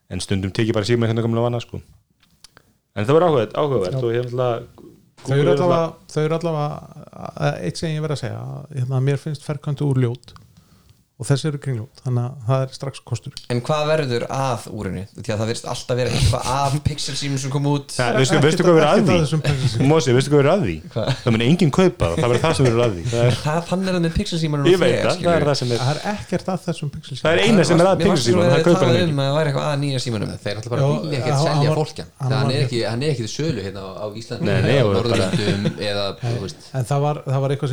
Speaker 2: en stundum tekið bara síma einhvern veginn vana sko. en það var áhugavert og ég hef alltaf
Speaker 3: þau eru allavega, allavega eitt sem ég verð að segja hérna, mér finnst ferkantu úr ljót og þessi eru kringljót þannig að það er strax kostur.
Speaker 5: En hvað verður að úrinu? Því að það verðist alltaf vera eitthvað af pixel símum sem kom út.
Speaker 2: Ja, veistu, veistu hvað verður að
Speaker 3: Ekkert af þessum
Speaker 2: því? Mósi, veistu hvað verður að því? það mun enginn kaupa það, það verður það sem verður að því. Það er,
Speaker 5: það þannig er það með pixel símanum
Speaker 2: ég veit það, það er það sem er
Speaker 3: það er ekkert að þessum pixel
Speaker 2: það er eina sem er að
Speaker 5: að
Speaker 2: það
Speaker 5: þið
Speaker 2: kaupar hann ekki.
Speaker 5: um að það
Speaker 4: er ekki, hann er ekki til sölu hérna á, á Íslandi
Speaker 2: Nei, nei,
Speaker 4: eða
Speaker 2: og bara-
Speaker 4: Norðurlöndum eða, þú veist.
Speaker 3: En það var, það var eitthvað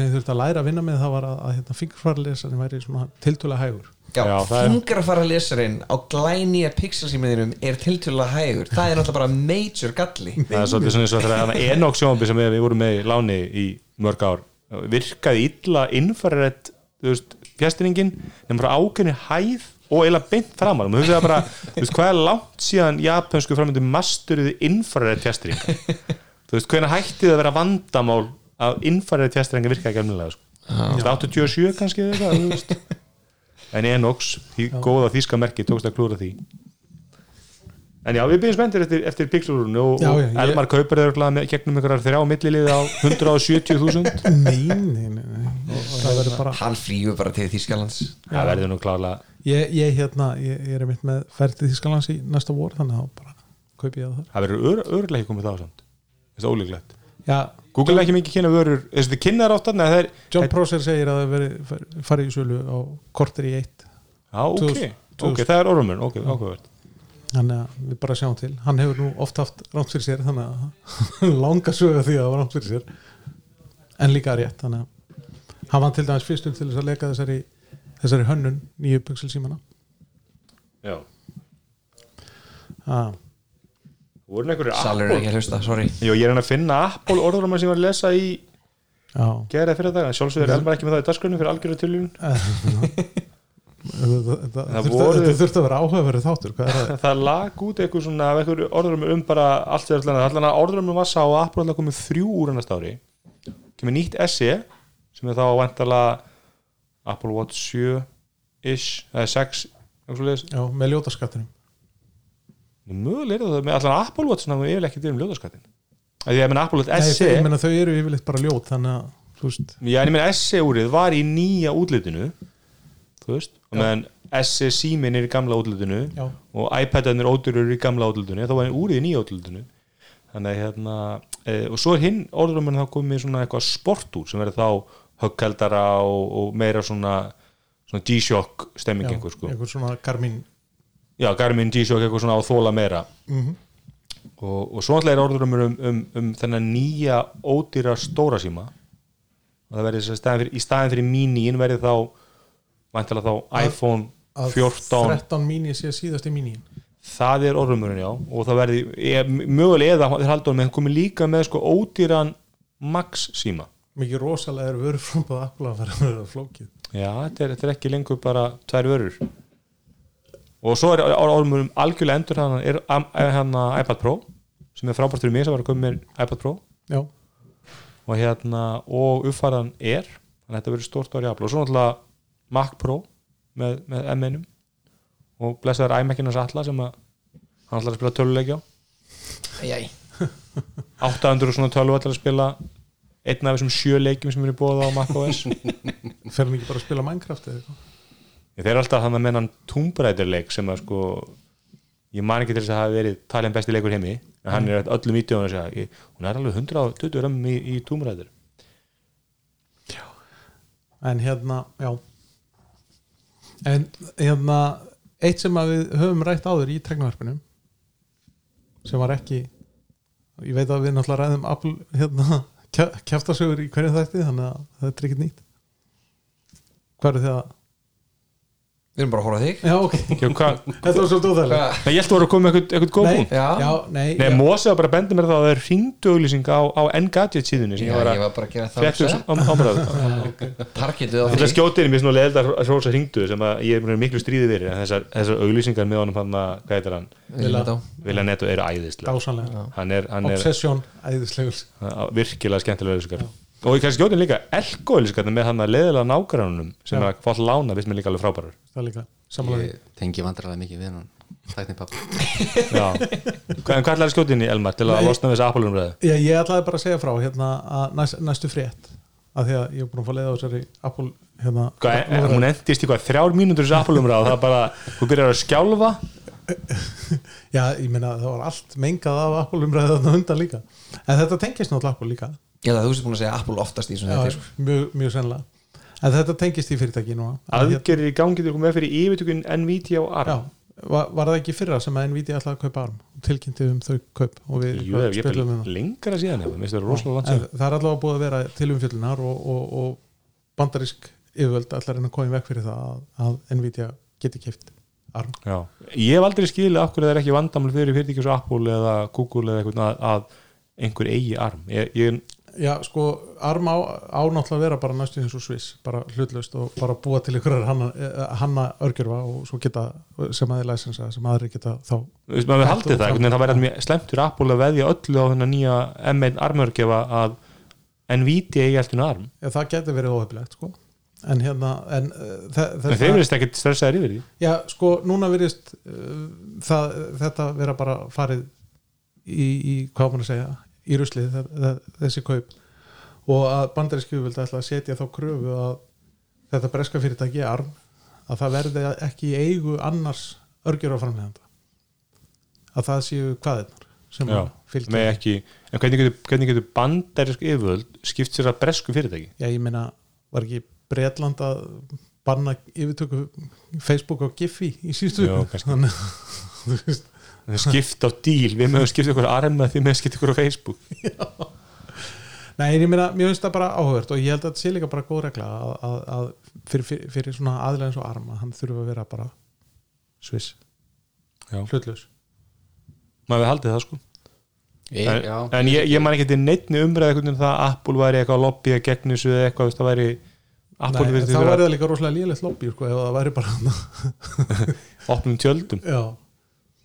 Speaker 3: það tiltölulega hægur.
Speaker 5: Já,
Speaker 2: Já, það er-
Speaker 5: fingrafara lesarinn á glænýja pixelsímiðinum er tiltölulega hægur. Það er náttúrulega bara major galli.
Speaker 2: Það er svolítið svona eins og þegar Enoch sjónbi sem við, vorum með í láni í mörg ár virkaði illa infrared fjastiningin nema frá ákveðni hæð og eiginlega beint framar og maður hugsaði bara, þú veist, hvað er langt síðan japansku framöndu masturuðu infrared fjastring þú veist, hvernig hætti það að vera vandamál að infrared fjastringa virka ekki alveg sko. Þú veist, 87 kannski eða eitthvað. En Enox, því góða þýska merki tókst að klúra því. En já, við byrjum spenntir eftir, eftir pixelurunu og,
Speaker 3: Já, já,
Speaker 2: og
Speaker 3: ég-
Speaker 2: Elmar kaupir þeir örugglega með gegnum einhverjar þrjá milliliði á 170.000
Speaker 3: nei, nei, nei, nei. Og það verður bara
Speaker 5: hann flýgur bara til Þýskalands.
Speaker 2: Það verður nú klárlega
Speaker 3: ég, ég, hérna, ég, ég er mitt með ferð til Þískalands í næsta vor þannig að þá bara kaupi ég það þar.
Speaker 2: Það verður ör, örlega ekki komið þá samt. Þetta er ólíklegt.
Speaker 3: Já,
Speaker 2: Google er ekki mikið kynna vörur. Þessi þið kynnaðar átt er
Speaker 3: John Prosser segir að það veri farið í sölu á korter í eitt.
Speaker 2: Já, ok,
Speaker 3: 2000.
Speaker 2: ok, það er orðumur ok, ákveðvert
Speaker 3: þannig að við bara sjáum til. Hann hefur nú oft haft rámt fyrir sér þannig að langa sögða því að það var rámt fyrir sér. En líka rétt þannig að hann var til dæmis fyrstum til þess að leka þessari, þessari hönnun nýju pixel símana
Speaker 2: já,
Speaker 3: ah,
Speaker 5: Salur er ekki að hlusta, sorry.
Speaker 2: Jó, ég er hann að finna Apple orðumur sem ég var að lesa í
Speaker 3: já.
Speaker 2: gera fyrir dag, sjálfsögur er Elmar ekki með það í dagskrunum fyrir algjörðu
Speaker 3: þetta
Speaker 2: Það
Speaker 3: þurfti
Speaker 2: voru-
Speaker 3: þetta þurfti að vera áhugaverið þáttur hvað er það?
Speaker 2: það lag út eitthvað svona orðrumur um bara allt þegar allan allan að orðrumur var sá að Apple alltaf komið þrjú úr ennast ári. Kemur nýtt SE sem er þá vantala Apple Watch 7 ish, eða 6 eitthvað svoleiðis.
Speaker 3: já, með ljótaskattinum
Speaker 2: mögulega er það með allan Apple Watch sem er yfirlega ekki til um ljóðaskattin að því að menn Apple Watch
Speaker 3: Nei,
Speaker 2: SE
Speaker 3: ég meina þau eru yfirleitt bara ljót þannig að
Speaker 2: já, en ég menn SE úrið var í nýja útlitinu þú veist, og meðan SE símin er í gamla útlitinu
Speaker 3: já,
Speaker 2: og iPad-arnir ódurur í gamla útlutinu þá var úrið í nýja útlutinu þannig að hérna e, og svo er hinn orðrumurinn þá komið svona eitthvað sport úr sem verður þá höggkaldara og, og meira svona, svona G-Shock stemming einhver sko.
Speaker 3: einhver svona Garmin
Speaker 2: já, Garmin G-Shock eitthvað svona á þóla meira.
Speaker 3: Mm
Speaker 2: og, og svo alltaf er orðrumur um, um, um þennan nýja ódýra stóra síma. Og það verður í staðin fyrir míníin verður þá þá iPhone
Speaker 3: að
Speaker 2: 14
Speaker 3: 13 mini sé síðast í mini
Speaker 2: það er orðumurinn já. Og það verði, ég, mögulega eða þeir haldur með komið líka með sko ódýran max síma.
Speaker 3: Mikið rosalega er vörur Apple að vera að vera flókið.
Speaker 2: Já, þetta er, þetta er ekki lengur bara tvær vörur og svo er orðumurum algjörlega endur hann er hann iPad Pro sem er frábært fyrir mig sem var að koma með iPad Pro.
Speaker 3: Já,
Speaker 2: og hérna og uppfæran er þannig að þetta verður stórt ári Apple. Og svo náttúrulega Mac Pro með, með M1 og blessaður iMac-inans alla sem að hann ætlar að spila töluleiki á.
Speaker 5: Æjæj
Speaker 2: 800 og svona tölvu ætlar að spila einn af þessum sjö leikjum sem eru búið á macOS
Speaker 3: fer hann ekki bara að spila Minecraft eða eitthvað
Speaker 2: þeir eru alltaf hann að menna Tomb Raider leik sem að sko ég man ekki til þess að það hafi verið talin besti leikur heimi en hann er öllum vídeóinu að segja hún er alveg 120 römmum í, í túmræður
Speaker 3: en hérna, já. En hérna eitt sem við höfum rætt áður í treknaverfinu sem var ekki ég veit að við náttúrulega ræðum Apple, hérna, kjaftasögur í hverju þætti þannig að þetta er ekkert nýtt. Þið að
Speaker 5: Við erum bara að horfa á þig.
Speaker 3: Já, ok, þetta var svolítið óþægilega
Speaker 2: Nei, ég held að voru að koma með eitthvað, eitthvað góð
Speaker 3: nei,
Speaker 2: punkt.
Speaker 5: Já.
Speaker 3: já, nei,
Speaker 2: Nei,
Speaker 3: já,
Speaker 2: Mósi var bara að benda mér það að það er hringdu auglýsing á, á Engadget síðunni sem
Speaker 5: Já,
Speaker 2: ég var
Speaker 5: ég
Speaker 2: að
Speaker 5: var bara að gera það
Speaker 2: fréttu ámræðu
Speaker 5: Targetið á
Speaker 2: Þetta
Speaker 5: þig
Speaker 2: skjótið er mér svona leðilega að rósa hringdu sem að ég er búin að vera miklu stríði verið en þessar, þessar auglýsingar með honum hann að, hvað heitir hann,
Speaker 5: Vilja þetta á
Speaker 2: Vilja Netto eru æðislega
Speaker 3: dásanlega
Speaker 2: hann er, hann er
Speaker 3: obsession, æðislegur.
Speaker 2: Virkilega skemmtilega auglýsingar og ég kannski skjótið líka auglýsingar með hann að leðilega nágrannunum sem
Speaker 3: Já.
Speaker 2: er að fá að lána, viss mér líka alveg frábærar.
Speaker 3: Það er líka, samanlega
Speaker 4: ég tengi vandrarlega mikið við hann tækni papp
Speaker 2: Já, Hvað- en hvað ætlaði skjótið inn í Elmar til að
Speaker 3: Nei.
Speaker 2: losna við þessi Apple-umræðu?
Speaker 3: Já, ég ætlaði bara að segja frá hérna að næst, næstu frétt af því að ég er búin að fá leið á þessari Apple hérna,
Speaker 2: Hvað, e- hún endist í hvað, þrjár mínútur þessi Apple-umræðu og það er bara, þú byrjar að skjálfa?
Speaker 3: Já, ég meina það var allt mengað af þarna undan líka. En þetta tengist náttúrulega Apple líka
Speaker 5: Ég held að þú sér búin að segja Apple oftast í svona þetta sko.
Speaker 3: mjög, mjög sennilega. En þetta tengist í fyrirtæki núna. Að hér-
Speaker 2: aðgerir í gangi koma með fyrir yfirtökun Nvidia og ARM.
Speaker 3: Já, var, var það ekki fyrra sem að Nvidia ætlaði að kaupa ARM? Og tilkynnti um þau kaup og við
Speaker 2: Jú, er
Speaker 3: spilum um það.
Speaker 2: lengra síðan ef, minnst það er rosalega langt
Speaker 3: en
Speaker 2: síðan.
Speaker 3: það er allavega búið að vera til umfjöllunar og, og, og bandarísk yfirvöld að reyna að koma í veg fyrir það að, að Nvidia geti kipt ARM.
Speaker 2: Já. Ég hef aldrei skilið af hverju það er ekki vandamál fyrir fyrirtæki svo Apple eða Google eða eitthvað að, að einhver eigi ARM. Ég, ég,
Speaker 3: Já, sko, ARM á, á náttúrulega að vera bara næstu eins og Swiss, bara hlutlaust og bara búa til ykkur hanna, eh, hanna örgjörfa og svo geta, sem aðeins læsensa, sem aðri geta þá
Speaker 2: þú veist maður
Speaker 3: Þetta
Speaker 2: haldið það veginn það væri mjög slemt fyrir Apple að veðja öllu á þennan nýja M1 armörgefa að Nvidia eigi alltaf ARM.
Speaker 3: Já, það geti verið óhefilegt, sko. En hérna, en
Speaker 2: en
Speaker 3: þetta
Speaker 2: þeir verðist ekkert stressaðir yfir því.
Speaker 3: Já, sko, núna virðist uh, það, þetta vera bara farið í, í hvað maður að segja í ruslið, þe- þe- þessi kaup og að bandaríski vildi ætla að setja þá kröfu að þetta breska fyrirtæki ARM að það verði ekki í eigu annars örgjöraframleganda að það séu hvaðirnar sem
Speaker 2: Já,
Speaker 3: að
Speaker 2: með ekki en hvernig getur, hvernig getur bandarisk yfirvöld skipt sér að bresku fyrirtæki
Speaker 3: Já, ég meina, var ekki Bretland að banna yfirtöku Facebook og Giphy í síðustu
Speaker 2: Já,
Speaker 3: viku?
Speaker 2: kannski.
Speaker 3: Þannig, þú veist
Speaker 2: skipt á díl, við mögum skipt ykkur ARM með því með skipt ykkur á Facebook.
Speaker 3: Nei, en ég meina, mér finnst það bara áhugavert og ég held að þetta sé líka bara góð regla að, að, að fyrir, fyrir, fyrir svona aðlega eins og arma hann þurfa að vera bara sviss,
Speaker 2: Já.
Speaker 3: hlutlaus.
Speaker 2: Maður við haldið það sko?
Speaker 4: Ég,
Speaker 2: en,
Speaker 4: já,
Speaker 2: en ég, ég man ekki til neittni umræði einhvern veginn það að Apple væri eitthvað að lobbya gegn þessu eða eitthvað, það væri Apple
Speaker 3: Nei,
Speaker 2: vera
Speaker 3: væri það líka rosalega lélegt lobby sko, ef það væri bara
Speaker 2: opnum tjöldum.
Speaker 3: Já,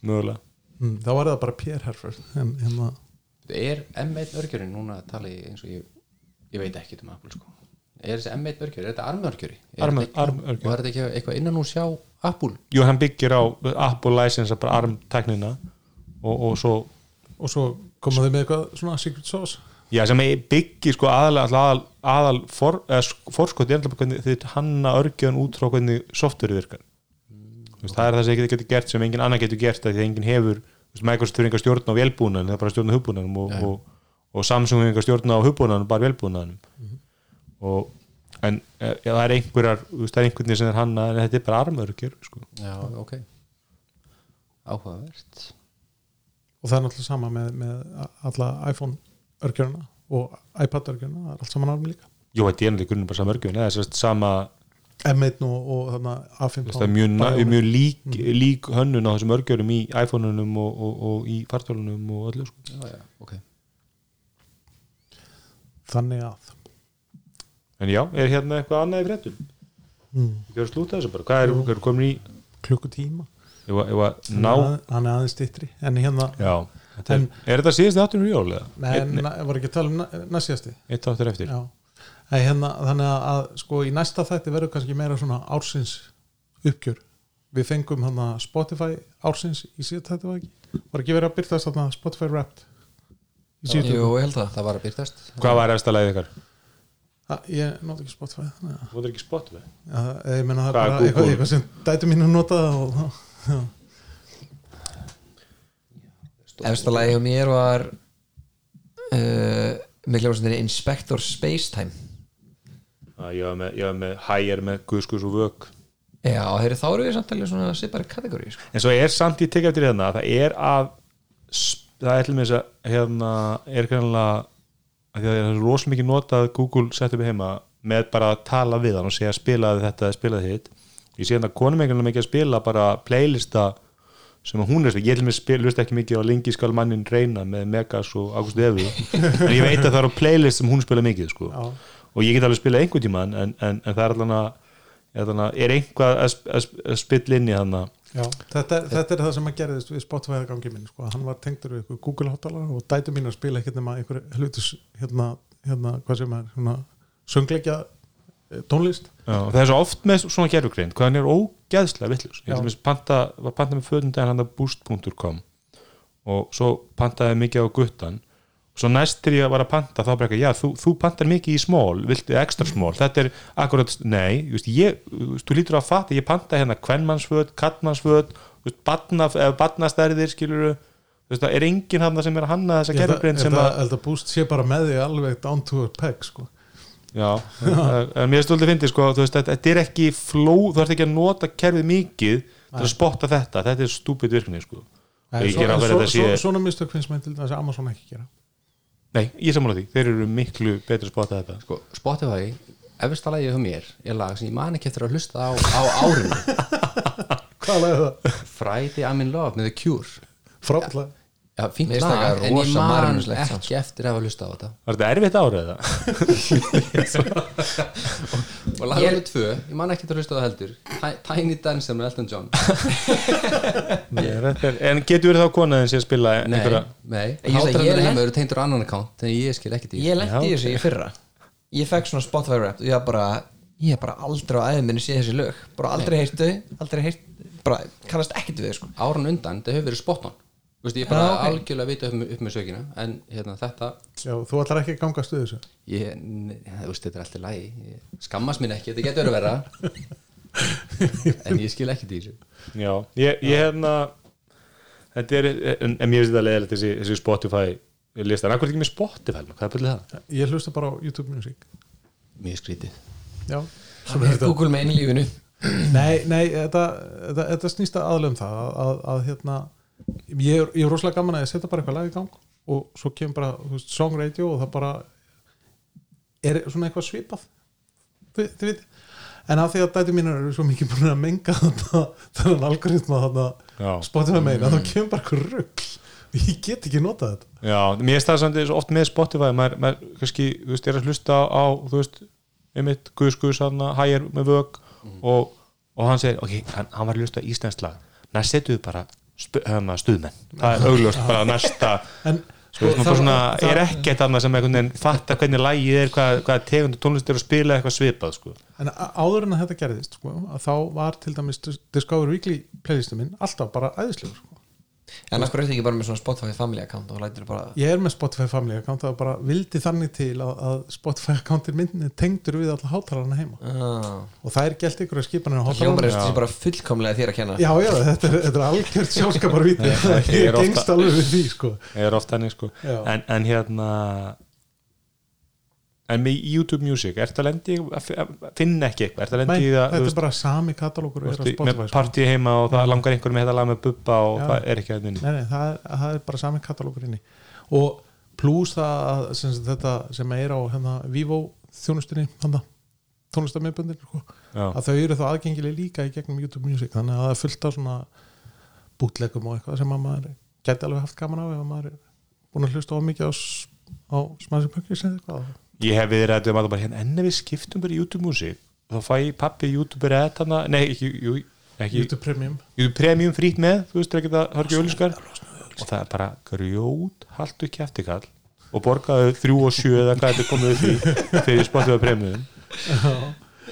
Speaker 2: mögulega
Speaker 3: mm, þá væri það bara Pierre Herford en hérna,
Speaker 4: er M1 örgjörinn núna að tala í eins og ég ég veit ekki um Apple sko. Er þessi M1 örgjör, er þetta armörgjöri
Speaker 2: Arm-
Speaker 4: og er þetta ekki eitthvað innan úr sjá Apple?
Speaker 2: Jú, hann byggir á Apple license bara ARM teknina og, og svo
Speaker 3: og svo koma þau með eitthvað svona secret sauce?
Speaker 2: Já, sem byggir sko aðal, aðal, aðal for, forskot er alltaf hvernig þið hanna örgjöðan út frá hvernig software virkar veist, það er það sem þið getur gert sem engin annar getur gert því að engin hefur Microsoft hefur enga stjórn á velbúnan það er bara stjórn á hugbúnanum og, og, og Samsung hefur enga stjórn á hugbúnanum bara velbúnanum og en e, ja, það er einhverjar það er einhvern veginn sem er hanna en þetta er bara armörgjör sko.
Speaker 4: já, ok. Áhugavert.
Speaker 3: Og það er náttúrulega sama með, með alla iPhone örgjörna og iPad örgjörna, það er allt saman arm líka.
Speaker 2: Jú, þetta er náttúrulega grunnum bara sama örgjörn eða þess sama,
Speaker 3: M1 og, og þarna A15
Speaker 2: það er mjög, mjög lík, lík hönnun á þessum örgjörnum í iPhone-unum og, og, og í fartólunum og öllu sko.
Speaker 4: já, já, ok.
Speaker 3: Þannig að.
Speaker 2: En já, er hérna eitthvað annað í fréttum?
Speaker 3: mm,
Speaker 2: Ég var að slúta þessu bara, hvað er, er komin í
Speaker 3: klukkutíma. Hann er- aðeins stittri en hérna,
Speaker 2: Já, þetta er,
Speaker 3: En-
Speaker 2: er þetta síðasti áttunum í jól eða?
Speaker 3: nei, var ekki að tala um na- næstjasti
Speaker 2: Eitt áttur eftir.
Speaker 3: Já, Nei, hérna, þannig að, að sko í næsta þætti verður kannski meira svona ársins uppgjör við fengum hann Spotify ársins í síðan þetta var ekki var ekki verið að byrtast þarna Spotify Wrapped í síðan
Speaker 5: Jú, ég held það
Speaker 4: það var að byrtast
Speaker 2: Hvað var eftir að leiði ykkar?
Speaker 3: ég nota ekki Spotify að-
Speaker 2: Þú er ekki Spotify
Speaker 3: Já, ég menna það er bara eitthvað,
Speaker 2: Google?
Speaker 3: eitthvað sem dætu mínu nota og, já.
Speaker 5: efsta lagi hjá mér var uh, með hljómsveitinni Inspector Spacetime
Speaker 2: Já, ég var með, ég var með hægir með guðskus og vök
Speaker 5: já, heyri, þá eru við samt alveg svona sipari kategóri sko.
Speaker 2: en svo er samt í tekja eftir hérna það er að það er til með þess að hérna er kannilega að því að það er rosa mikið notað Google setup heima með bara að tala við hann og segja spilaði þetta eða spilaði hitt ég sé hérna konum einhvern mikið að spila bara playlista sem að hún er ég til með spil, lust ekki mikið á lengi skal mannin reyna með Megas og August Evu en ég veit að það er á playlist sem hún spila mikið sko. Og ég get alveg spila einhvern tímann en, en, en það er allan að er, einhvað að, að, að spilla inn í hann
Speaker 3: Já, þetta, þetta er það sem að gerðist við Spotify að gangi minn, sko. hann var tengdur við Google hátalara og dætu mín að spila ekkert nema einhver hlutus hérna, hérna, hvað sem er svona, söngleikja eh, tónlist.
Speaker 2: Já, það er svo oft með svona gerfugreind hvað hann er ógeðslega vittlust ég dæmis panta, var panta með fötum daginn hann að boost.com og svo pantaði mikið á guttan svo næst til ég var að panta þá bara ekki, já, þú, þú pantar mikið í smól viltu extra smól, þetta er akkurat nei, veist, ég, þú veist, þú lítur að fatta ég panta hérna badna, eða badnastærðir skilur þú veist, það er enginn hann sem er að hanna þessa gerfugreind sem að
Speaker 3: að búst sé bara með því alveg down to a peg sko.
Speaker 2: Já, en mér stoltið fyndið sko, þú veist, þetta þetta er ekki fló, þú ert ekki að nota kerfið mikið til að spotta þetta, þetta er stúpid virkni sko. Þetta
Speaker 3: svona mistök finnst mér til þess að Amazon ekki gera
Speaker 2: Nei, ég sammála því, þeir eru miklu betur að spotta þetta.
Speaker 4: Sko, Spotify, efsta lagi hjá mér er lag sem ég man ekki eftir að hlusta á, á árinu.
Speaker 3: Hvað lag er það?
Speaker 4: Friday I'm in Love með The Cure.
Speaker 3: Frábæðlega
Speaker 4: Já, fínt lag, en ég man ekki eftir að hafa hlusta á þetta.
Speaker 2: Var þetta erfitt árið það?
Speaker 4: og lag nummer tvö, ég man ekki að hlusta á það heldur. Ti- Tiny Dancer með Elton John.
Speaker 2: Nei, þetta er- En getur verið þá konaðin sem spila
Speaker 4: Nei,
Speaker 2: einhverja
Speaker 4: nei, heima eru tengdur á annan account þannig ég skil ekki því.
Speaker 5: Ég lendi þessu í fyrra. Ég fekk svona Spotify rap og ég var bara bara aldrei á æðum minni séð þessi lög. Bara aldrei heyrt þau, aldrei heyrt bara kannast ekkert við þau sko.
Speaker 4: Áran undan, það hefur verið spot on. Þú veist, ég bara
Speaker 5: Já, ok.
Speaker 4: algjörlega vita upp, með- upp með sökina en hérna, þetta
Speaker 3: Já, þú ætlar ekki að ganga stuð þessu?
Speaker 4: Ég, þú veist, þetta er alltaf lægi ég skammast mín ekki, þetta getur verið verra. En ég skil ekki því þessu.
Speaker 2: Já, ég, ég hérna Þetta er, en, en mér finnst þetta leðilegt þessi, þessi Spotify listan, akkur ekki með Spotify hvað er byrðið það?
Speaker 3: Ég hlusta bara á YouTube Music.
Speaker 4: Mjög skrítið.
Speaker 3: Já,
Speaker 5: Svona er Google með einu lífinu
Speaker 3: Nei, nei, þetta, þetta, þetta snýst aðlega um það að, að, að hérna ég er, ég er rosalega gaman að ég setja bara eitthvað lag í gang og svo kemur bara þú veist, song radio og það bara er svona eitthvað svipað. Þið, þið veit en af því að dæti mínar eru svo mikið búin að menga þetta, þennan algoritma
Speaker 2: Já.
Speaker 3: Spotify meina, þá kemur bara eitthvað rugg og ég get ekki notað þetta.
Speaker 2: Já, mér er það samt svo oft með Spotify maður, maður kannski, þú veist, er að hlusta á þú veist, einmitt, Guðs Guðs hægir með vög og, og hann segir, ok, hann, hann var að hlusta á íslenskt lag. Næst setuðu bara stu, hana, stuðmenn, það er augljóst bara næsta,
Speaker 3: en
Speaker 2: sko, það, bara svona, er ekkert annað sem einhvern veginn fattar hvernig lagið er, hvað, hvað tegundu tónlist er að spila eitthvað svipað, sko
Speaker 3: En áður en að þetta gerðist sko, að þá var til dæmis Discover Weekly playlistu minn alltaf bara æðislegur sko.
Speaker 5: En af hverju er þetta ekki bara með svona Spotify family account og lætur bara
Speaker 3: Ég er með Spotify Family account það bara vildi þannig til að, að Spotify accountin minn er tengdur við alla hátalarna heima.
Speaker 5: Ah.
Speaker 3: og það er gælt ykkur að skipa hennar hátalarna
Speaker 5: er þessi bara fullkomlega þér að kenna.
Speaker 3: Já, já, þetta er, þetta er algjört sjálfskapar víti
Speaker 2: ég er ofta-
Speaker 3: gengst alveg við því sko.
Speaker 2: ég er oft hannig, sko. En, en hérna en með YouTube Music, ertu að lendi finna ekki eitthvað, ertu að
Speaker 3: Nei,
Speaker 2: lendi það
Speaker 3: þetta er bara sami er Spotify
Speaker 2: með
Speaker 3: sko.
Speaker 2: partí heima og það langar einhver með þetta lag með bubba og það er ekki að þinni
Speaker 3: Nei, nei, það er, það er bara sami katalókur inni. Og pluss það þetta sem er á hérna, Vivo þjónustunni hana, tónlistamöðbundin sko, að þau eru þá aðgengileg líka í gegnum YouTube Music þannig að það er fullt af svona bútlegum og eitthvað sem að maður geti alveg haft gaman á ef að maður er búin að hlusta á mikið á smaðsum pökkis eða eitthvað
Speaker 2: ég hef við ræðið um að bara hérna en ef við skiptum bara í YouTube Music þá fæ ég pappi YouTube rétt hana nei, ekki, jú, ekki
Speaker 3: YouTube Premium.
Speaker 2: YouTube Premium frýtt með, þú veist, það ekki það ekki auðlískar og það er bara grjót haltu ekki eftir kall og borgaðu þrjú og sjö eða hvað þetta komið upp í fyrir Spotify Premium.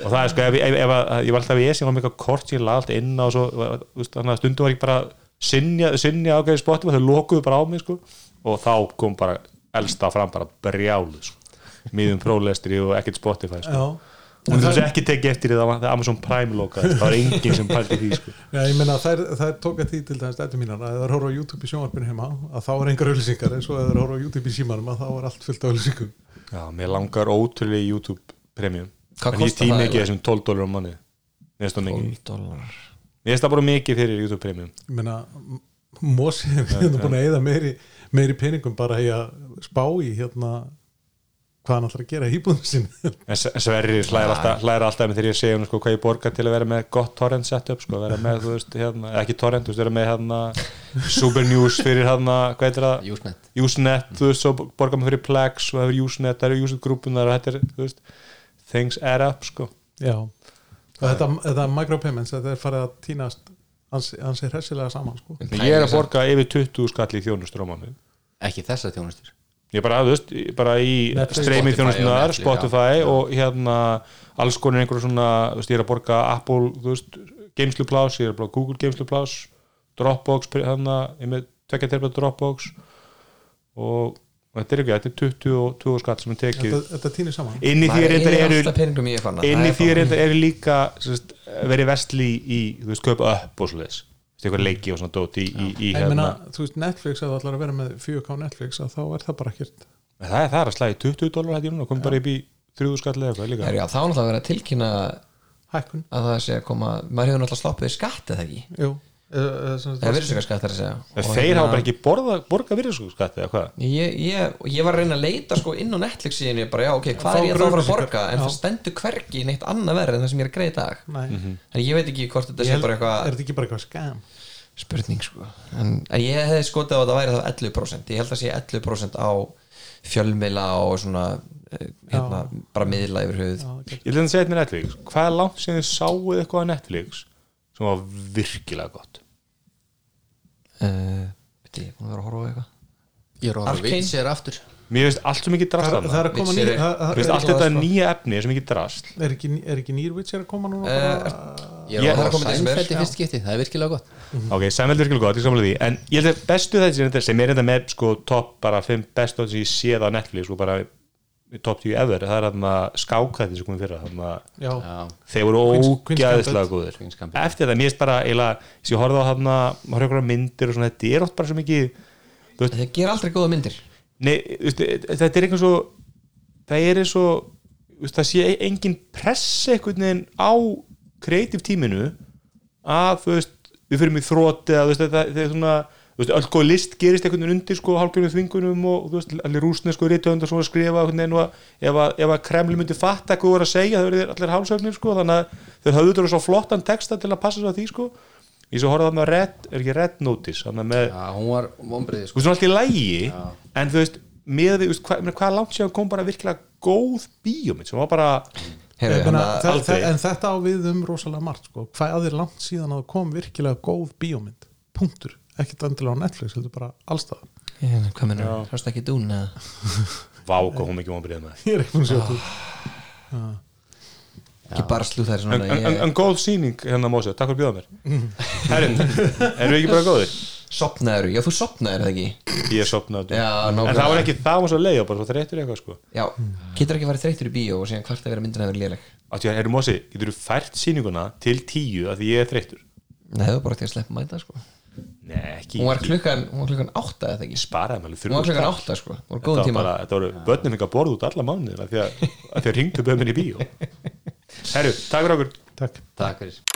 Speaker 2: Og það er sko, ef, ef, ef, ég var alltaf í esi, ég var eitthvað kort ég laði allt inn á og stundum var ég bara sinja, sinja ágæði Spotify, þau lokuðu bara á mig sko, og þá kom bara elsta fram bara brjálu sko, miðum prólestri og ekkert Spotify sko.
Speaker 3: Já,
Speaker 2: og þú veist ekki tekið eftir því að það Amazon Prime loka það var enginn sem pælti því sko.
Speaker 3: Já, ég meina þær, þær tóka því til mínar að ef þær horfa á YouTube í sjónvarpinu heima að þá er engar auðlýsingar en svo ef þær horfa á YouTube í símanum að þá er allt fullt af auðlýsingum
Speaker 2: já, mér langar ótrúlega í YouTube Premium.
Speaker 5: Hvað
Speaker 2: en ég
Speaker 5: það
Speaker 2: ekki þessum 12 dólar á manni mér finnst það mikið.
Speaker 5: 12 dólar
Speaker 2: mér finnst það bara mikið fyrir YouTube Premium.
Speaker 3: Ég meina Mosi er hérna búin að eða meiri, meiri peningum bara að spá í hérna hvað hann ætlar að gera í íbúðinu sinni
Speaker 2: en Sverrir hlæðir alltaf, alltaf með þegar ég segja hann sko, hvað ég borga til að vera með gott torrent setup sko, vera með, þú veist, hérna, ekki torrent þú veist, vera með hérna Super News fyrir hérna, hvað heitir það?
Speaker 4: Usenet.
Speaker 2: Usenet, þú veist, svo borga mig fyrir Plex og er Usenet, það eru Usenet grúpunar og þetta er, þú veist, things add up sko.
Speaker 3: Já, og þetta, þetta micropayments þetta er farið að týnast hans, er hressilega saman sko.
Speaker 2: ég er að borga yfir 20 skall í þjónustur á mánu
Speaker 4: Ekki þessar þjónustur
Speaker 2: ég bara, veist, bara í
Speaker 4: og
Speaker 2: þjónustunar, Spotify
Speaker 4: já.
Speaker 2: og hérna alls konar einhverju svona, þú veist, ég er að borga Apple, þú veist, geimslu plás ég er að borga Google geimslu plás Dropbox, hérna, ég með tvekja terpa Dropbox og, og þetta er ekki, þetta er 20 og 20 skall sem er tekið
Speaker 3: þetta, þetta týnir saman.
Speaker 2: Inn í því
Speaker 5: er Það er
Speaker 2: líka verið vestli í, þú veist, kaupa upp og svo þess, eitthvað leiki og svona dót í, í, í
Speaker 3: ég meina,
Speaker 2: hérna,
Speaker 3: þú veist Netflix ef þú ætlar að vera með 4K Netflix að þá er það bara ekkert
Speaker 2: það er, það er að slæði 20 dólar hætti núna, komið bara upp í 30 skall eða eitthvað líka.
Speaker 5: Herri, já, þá er náttúrulega að tilkynna
Speaker 3: hækkun.
Speaker 5: að það sé að koma maður hefur náttúrulega sloppið skatt eða ekki?
Speaker 3: Jú, eða, sem sagt-
Speaker 5: eða virðsökkarskatt er að segja.
Speaker 2: Þeir
Speaker 5: hérna-
Speaker 2: hafa bara ekki borða, borga virðisskatt eða hvað?
Speaker 5: ég, ég, ég var að reyna að leita sko inn á Netflix síðan bara já ok, hvað er ég þá að fara að borga? En það stendur hvergi neitt annað verð en það sem ég er að greið í dag.
Speaker 3: Nei,
Speaker 5: en ég veit ekki hvort þetta
Speaker 3: ég
Speaker 5: sé bara
Speaker 3: er
Speaker 5: eitthvað
Speaker 3: þetta ekki bara eitthvað skam
Speaker 5: spurning sko. En, en ég hefði skotið á að það væri þá 11% ég held að sé 11% á fjölmiðla og svona eh, hérna, bara miðla yfir höfuð.
Speaker 2: Ég vil að segja þetta með Netflix. Hvað er langt sem þið sáuð eitthvað á Netflix sem var virkilega gott?
Speaker 5: Uh, veit ég, búin að vera að horfa á eitthvað.
Speaker 4: Ég er að horfa
Speaker 5: Arcane?
Speaker 4: Witcher aftur.
Speaker 2: Mér finnst allt svo mikið drast
Speaker 3: það,
Speaker 2: að
Speaker 3: það er að
Speaker 5: er-
Speaker 2: Mér finnst
Speaker 3: er,
Speaker 2: allt þetta nýja efni er svo mikið drast.
Speaker 3: Er ekki, er ekki nýr Witcher að koma núna
Speaker 5: Eh,
Speaker 3: bara,
Speaker 4: Ég er að
Speaker 5: er
Speaker 4: horfa í
Speaker 5: já.
Speaker 4: fyrst skipti Það er virkilega gott.
Speaker 2: Ok, Samveld er virkilega gott, ég samlega því. En ég held að bestu þetta sem er þetta með sko topp bara 5 bestu sem ég séð á Netflix og bara topp 10 ever það er þarna skákætti sem komið fyrra þeir voru ógæðislega góðir. Eftir það, mér finnst bara þess að ég horfði á hann maður horfði okkur myndir og svona, þetta er oft bara svo mikið
Speaker 5: þeir gera aldrei góða myndir.
Speaker 2: Nei, þú veist, þetta er eitthvað svo það er eins og það sé engin press veginn á kreatív tíminu að þú veist, við fyrir mig þróti að þetta það er svona þú veist, öll góð list gerist einhvern veginn undir sko hálfgjörnum þvingunum og þú veist, allir rúsnesku rithöndar svona að skrifa einhvern veginn og að ef að, ef að Kremli myndi fatta hvað þú voru að segja það verður allir hálsögnir sko þannig að þeir höfðu þetta svo flottan texta til að passa svo að því sko. Ég svo horfði þarna á Red, er ekki Red Notice þannig með,
Speaker 4: Já, hún var vombriði
Speaker 2: sko. Svona allt í lægi en þú veist, með því, þú veist, hvað, hvað langt séðan kom bara virkilega góð bíómynd sem var bara
Speaker 3: þe- en þetta á við um rosalega margt sko. hvað er langt síðan að það kom virkilega góð bíómynd, punktur ekkert endilega á Netflix, heldur bara allstað
Speaker 5: Ég- hvað minnur, hörst ekki dún eða?
Speaker 2: Vák og hún ekki vonbrið með.
Speaker 3: Ég er ekki búin að sjá þetta
Speaker 5: ekki bara slú þær
Speaker 2: en,
Speaker 5: svona
Speaker 2: en, en, góð sýning hérna Mósi, takk fyrir að bjóða mér. Herrin, erum við ekki bara góðir?
Speaker 5: sopnaður, já þú sopnaður eða ekki?
Speaker 2: Ég er sopnað
Speaker 5: Já,
Speaker 2: en það var ekki, það var svo leið og bara svo þreyttur eitthvað sko.
Speaker 5: Já, getur ekki farið þreytur í bíó og síðan hvart að vera myndin að vera léleg?
Speaker 2: Áttu, erum Mósi, getur þú fært sýninguna til tíu að því ég er þreyttur?
Speaker 5: Nei, það var bara til að sleppa mæta sko
Speaker 2: nei, ekki
Speaker 5: Hún var klukkan, hún var klukkan átta eða ekki?
Speaker 2: Sparaði með alveg
Speaker 5: Hún var klukkan átta sko, hún var
Speaker 2: var
Speaker 5: tíma
Speaker 2: bara, þetta voru börnum ekki að borða út alla mánuðina því að, að ringdu böðminni í bíó. Herru, takk fyrir okkur.
Speaker 3: Takk.
Speaker 4: Takk fyrir